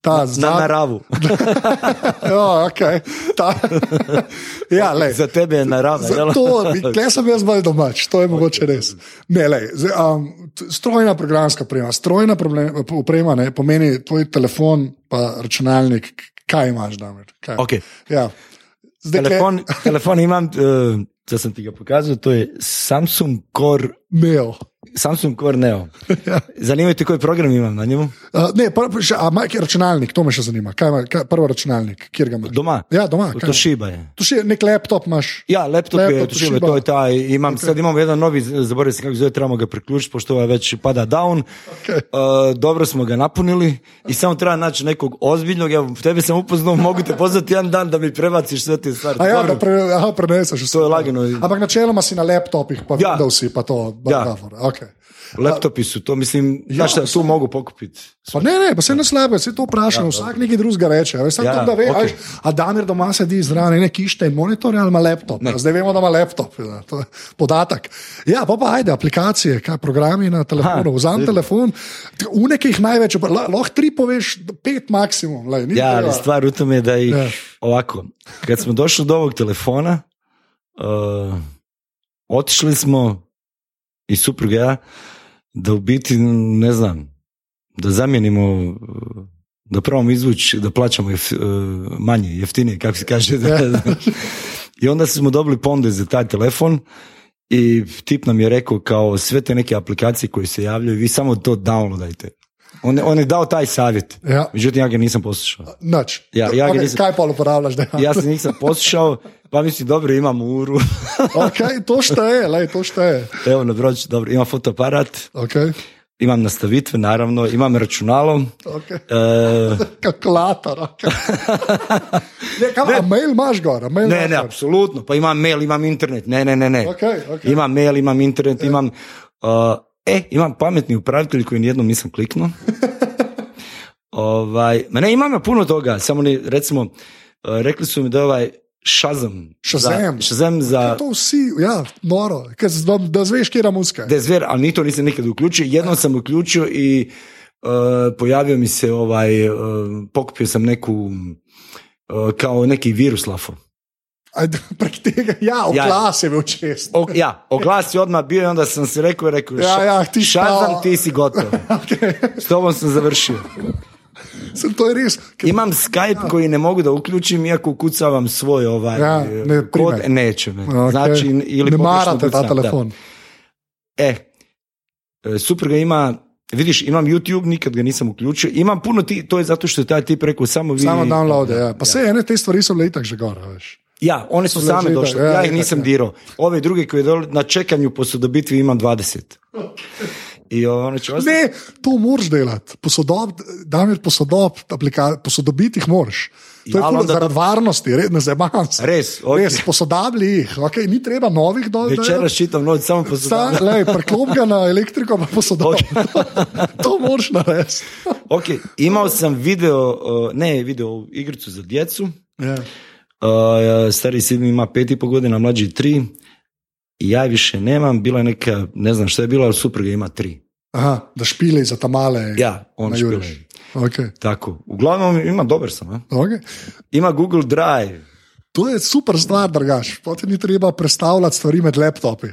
ta Na zadnji. naravu. ja, okay. ta, ja, lej. Za tebe je narava. Zato, tle sem jaz bolj domač, to je mogoče res. Ne, lej, zdaj, um, strojna programska oprema, strojna problem, oprema ne, pomeni tvoj telefon, pa računalnik. Kaj imaš? Kaj? Okay. Ja. Zdaj, Telefon, telefon imam, uh, da sam ti ga pokazal, to je Samsung Core, Neo. Samsung Core Neo. Zanima te koji program imam na njemu? Ne, pr, pr, še, a, ma, računalnik, to me še zanima. Kaj ima, kaj, prvo računalnik, kjer ga imaš? Doma. Ja, doma. To šiba je. Še nek laptop imaš. Ja, laptop, Laptop, je Toshiba. to je taj, imam, sad imamo jedan novi, zaboravio sam kako se zove, trebamo ga priključiti, pošto ovaj već pada down. Okay. Uh, dobro smo ga napunili i samo treba naći nekog ozbiljnog, evo, tebe sam upoznao, mogu te pozvati jedan dan da mi prebaciš sve te stvari. A ja, da pre, aha, preneseš. To je lagano. Ampak načeloma si na laptopih, pa Ja. Windowsi, pa to. Ja. Okay. Laptopi su to, mislim, znaš šta, tu mogu pokupiti. Pa ne, ne, pa se ne slabe, se to vprašam, ja, vsak nekaj drugega reče. a Veš, ja, Ja, to, da ve, okay. A Damir doma sedi zraven ene kište in monitor ali ima laptop. Ne. Ne. Zdaj vemo, da ima laptop. Ja, to je podatek. Ja, pa pa ajde, aplikacije, kaj, programi na telefonu. Ha, Vzam vidim. telefon, uneke jih največ, lahko tri poveš, pet maksimum. Lej, Ja, treba. stvar u tome je da ih, Ja. ovako, kad smo došli do ovog telefona, uh, otišli smo i supruga i ja, da u biti, ne znam, da zamijenimo, da probamo izvući, da plaćamo jef, uh, manje, jeftinije, kako se kaže. I onda smo dobili ponde za taj telefon i tip nam je rekao kao sve te neke aplikacije koje se javljaju, vi samo to downloadajte. On, je- on je dao taj savjet. Ja. Međutim, ja ga nisam poslušao. Noč. Ja- ja ga okay, nisam- Kaj pa uporabljaš? Da? Ja se nisam poslušao, pa mislim, dobro, imam uru. okay, to šteje, lej, to šteje. Evo, na broć, dobro, imam fotoaparat, Okay. imam nastavitve, naravno, imam računalo. Okay. E, Kalkulator. Okay. ne, kam, a mail imaš gor? a Mail ne, imaš ne, gor? apsolutno, pa imam mail, imam internet, ne, ne, ne, ne. Okej, okej. Imam mail, imam internet, imam... uh, e, imam pametni upravitelj koji nijednom nisam kliknuo. ovaj, ma ne, imam ja puno toga, samo ne, recimo, uh, rekli su mi da ovaj Shazam. Shazam. Za, Shazam za... To vsi, ja, noro, Kaj, z- da, zveš, kje je muska. Da zver, ali ni to nisam nikad uključio. Jednom sam uključio i uh, pojavio mi se ovaj, uh, pokupio sam neku uh, kao neki virus lafo. Prek tega, ja, v Ja. je bil čest. O, ja, oglas je odmah bio i onda sam se rekao, rekao, Ja, ja, ti šta- ti si gotov. Okay. S tobom sam završio. Sem, to res. Ker, Imam Skype koji ne mogu da uključim, iako ukucavam svoj ovaj Ja, eh, ne kod, prime. neće me. okay. Znači, ili ne marate ta ukucam, da. telefon. E, e, supruga ima, vidiš, imam YouTube, nikad ga nisam uključio. Imam puno ti, to je zato što je taj tip rekao samo vi. Samo downloade, ja. Pa se ene te stvari so bile itak že gor, a veš. Ja, one su same došle, ja, ja ih nisam dirao. Ove druge koje dole na čekanju po sodobitvi imam 20. I ono će ostati. Ne, to moraš delati. Posodob, Damir, posodob, aplika- posodobiti jih moraš. To je Ja, onda- zaradi varnosti, red, ne zabavam se. Res, okej. Res, posodabli jih, okay, ni treba novih dol. Večeras čitam noč samo po Sta, sodobitvi. lej, preklop ga na elektriko, pa posodob. to moraš narediti. Ok, imao sam video, ne video, igricu za djecu. Ja. Uh, stari sin ima pet i pol godina, mlađi tri. Ja više nemam, bila je neka, ne znam šta je bila, ali supruga ima tri. Aha, da špili za tamale. Ja, on špile. Okay. Tako, uglavnom ima, dobar sam, a? Okay. Ima Google Drive. To je super stvar, drugač. Potem ni treba predstavljati stvari med laptopi,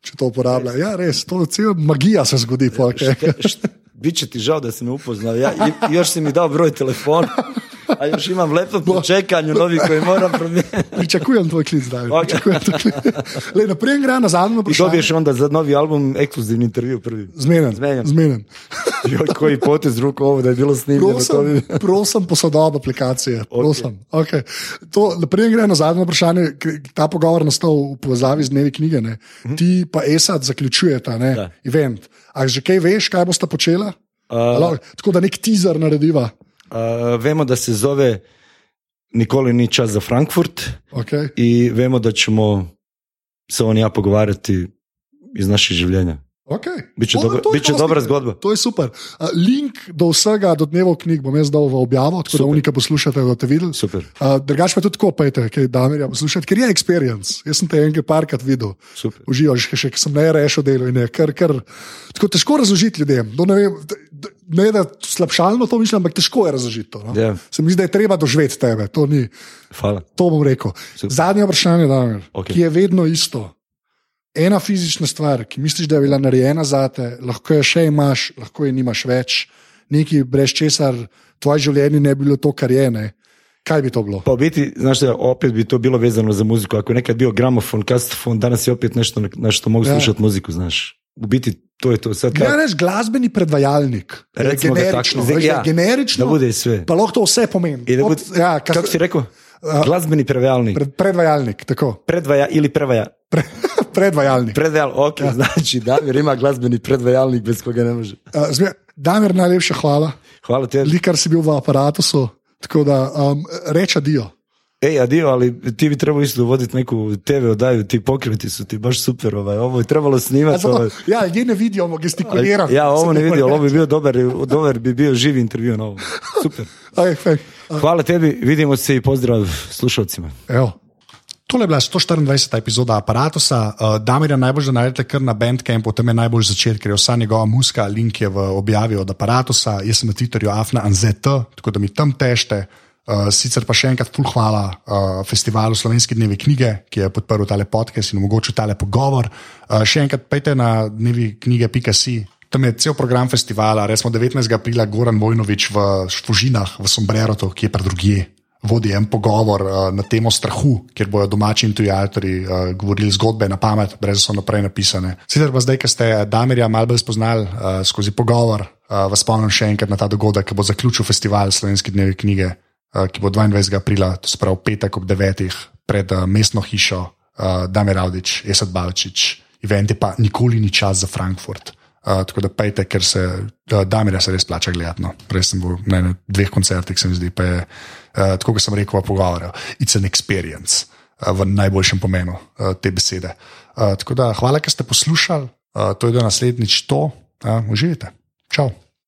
če to uporablja. Ja, res, to je cel magija se zgodi. Okay. Biće ti žao da si me upoznao. Ja, još si mi dao broj telefona. A još imam laptop na čekanju, novi koji moram promijeniti. Pričakujem tvoj klic, da. Ok. Pričakujem tvoj klic. Le, naprej gre na zadnjo I vprašanje. dobiješ onda za novi album ekskluzivni intervju prvi. Zmeden. Zmenjen. Zmeden. Joj, koji potez ruku ovo da je bilo snimljeno. to bi- Prosim, prosim posodob aplikacije. Prosim. Okay. To, naprej gre na zadnje vprašanje. Ta pogovor nastal v povezavi z dnevi knjige. Ne. Ti pa Esad zaključujeta ne. Da. event. A že kaj veš, kaj boste počela? A, Tako da nek teaser narediva. A, vemo da se zove Nikoli ni čas za Frankfurt Okay. i vemo da ćemo se on i ja pogovarati iz naših življenja. Okay. Biće, O, dobra, to je dosti- dobra zgodba. To je super. Uh, link do vsega, do dnevov knjig bom jaz dal v objavo, tako da Super. unika poslušate, da boste videli. Super, Uh, drugač pa tudi tako, pejte, kaj Damirja poslušati, ker je experience. Jaz sem te enkrat parkrat videl, uživaš, še, ker sem ne rešil delo in je kar, kar tako težko razložiti ljudem. No, ne, vem, d- d- ne da slabšalno to mislim, ampak težko je razložiti to. No? Ja. Se mi zdi, da je treba doživeti tebe. To, ni, Hvala. to bom rekel. Super. Zadnje vprašanje, Damir, Okej. ki je vedno isto. Ena fizična stvar, ki misliš, da je bila narejena za te, lahko jo še imaš, lahko jo nimaš več, nekaj brez česar tvoje življenje ne bi bilo to, kar je. Ne? Kaj bi to bilo? Pa biti, znaš da opet bi to bilo vezano za muziku. Ako je nekad bio gramofon, kasofon, danas je opet nešto na- što mogu Ja. slušati muziku, znaš. U biti, to je to. Sad Ne kao, reč glasbeni predvajalnik. Recimo ga generično, tako. veš, Ja, da generično da bude sve. Pa lahko to vse pomeni. Da Od- bude, ja, kas, kako si rekao? Glazbeni prevajalnik. pred, predvajalnik, tako. Predvaja ili prevaja. Pre, predvajalnik. Predvajal, ok, znači Damir ima glazbeni predvajalnik bez koga ne može. Uh, zme, Damir, najlepša hvala, Hvala tebi. likar si bil v aparatu. Tako da um, reč adijo. Ej, adio, ali ti bi trebao isto voditi neku TV odaju, ti pokreti su ti baš super, ovaj. ovo je trebalo snimati. Ovaj. Ja, ljudje ne vidijo, gestikuliram. Ja, ovo ne vidio, ali ovo bi bio dobar, dobar bi bio živi intervju na ovo. Super. Aj, fej. Hvala tebi, vidimo se i pozdrav slušalcima. Evo. Tole je bila 124. epizoda aparata. Uh, Damirja najbolj da najdete kar na Bandcampu, tam je najbolj začet, ker je vsa njegova muska, link je v objavi od aparata. Jaz sem na Twitterju afna.anzet, tako da mi tam tešte. Uh, sicer pa še enkrat ful hvala uh, festivalu Slovenske dneve knjige, ki je podprl tale podcast in omogočil tale pogovor. Uh, še enkrat pejte na dnevi knjige.si. Tam je cel program festivala, resmo 19. aprila Goran Vojnovič v Fužinah, v Sombrerotu, ki je pa drugje vodi en pogovor uh, na temo strahu, kjer bodo domači in tuji avtori uh, govorili zgodbe na pamet, brez da so naprej napisane. Sicer pa zdaj, ko ste Damirja malo bolj spoznali uh, skozi pogovor, uh, vas spomnim še enkrat na ta dogodek, ki bo zaključil festival Slovenske dneve knjige, ki bo 22. aprila, to se pravi petek ob 9. pred uh, mestno hišo uh, Damir Avdič, Esad Balčič, event je pa nikoli ni čas za Frankfurt. Uh, tako da pejte, ker se uh, Damirja se res plača gledati. No. Prej sem bil na ene, dveh koncertih, se mi zdi, pa je, uh, tako kot sem rekel, v pogovoru, it's an experience uh, v najboljšem pomenu uh, te besede. Uh, tako da hvala, ker ste poslušali, uh, to je do naslednjič to, uh, uživajte. Čau.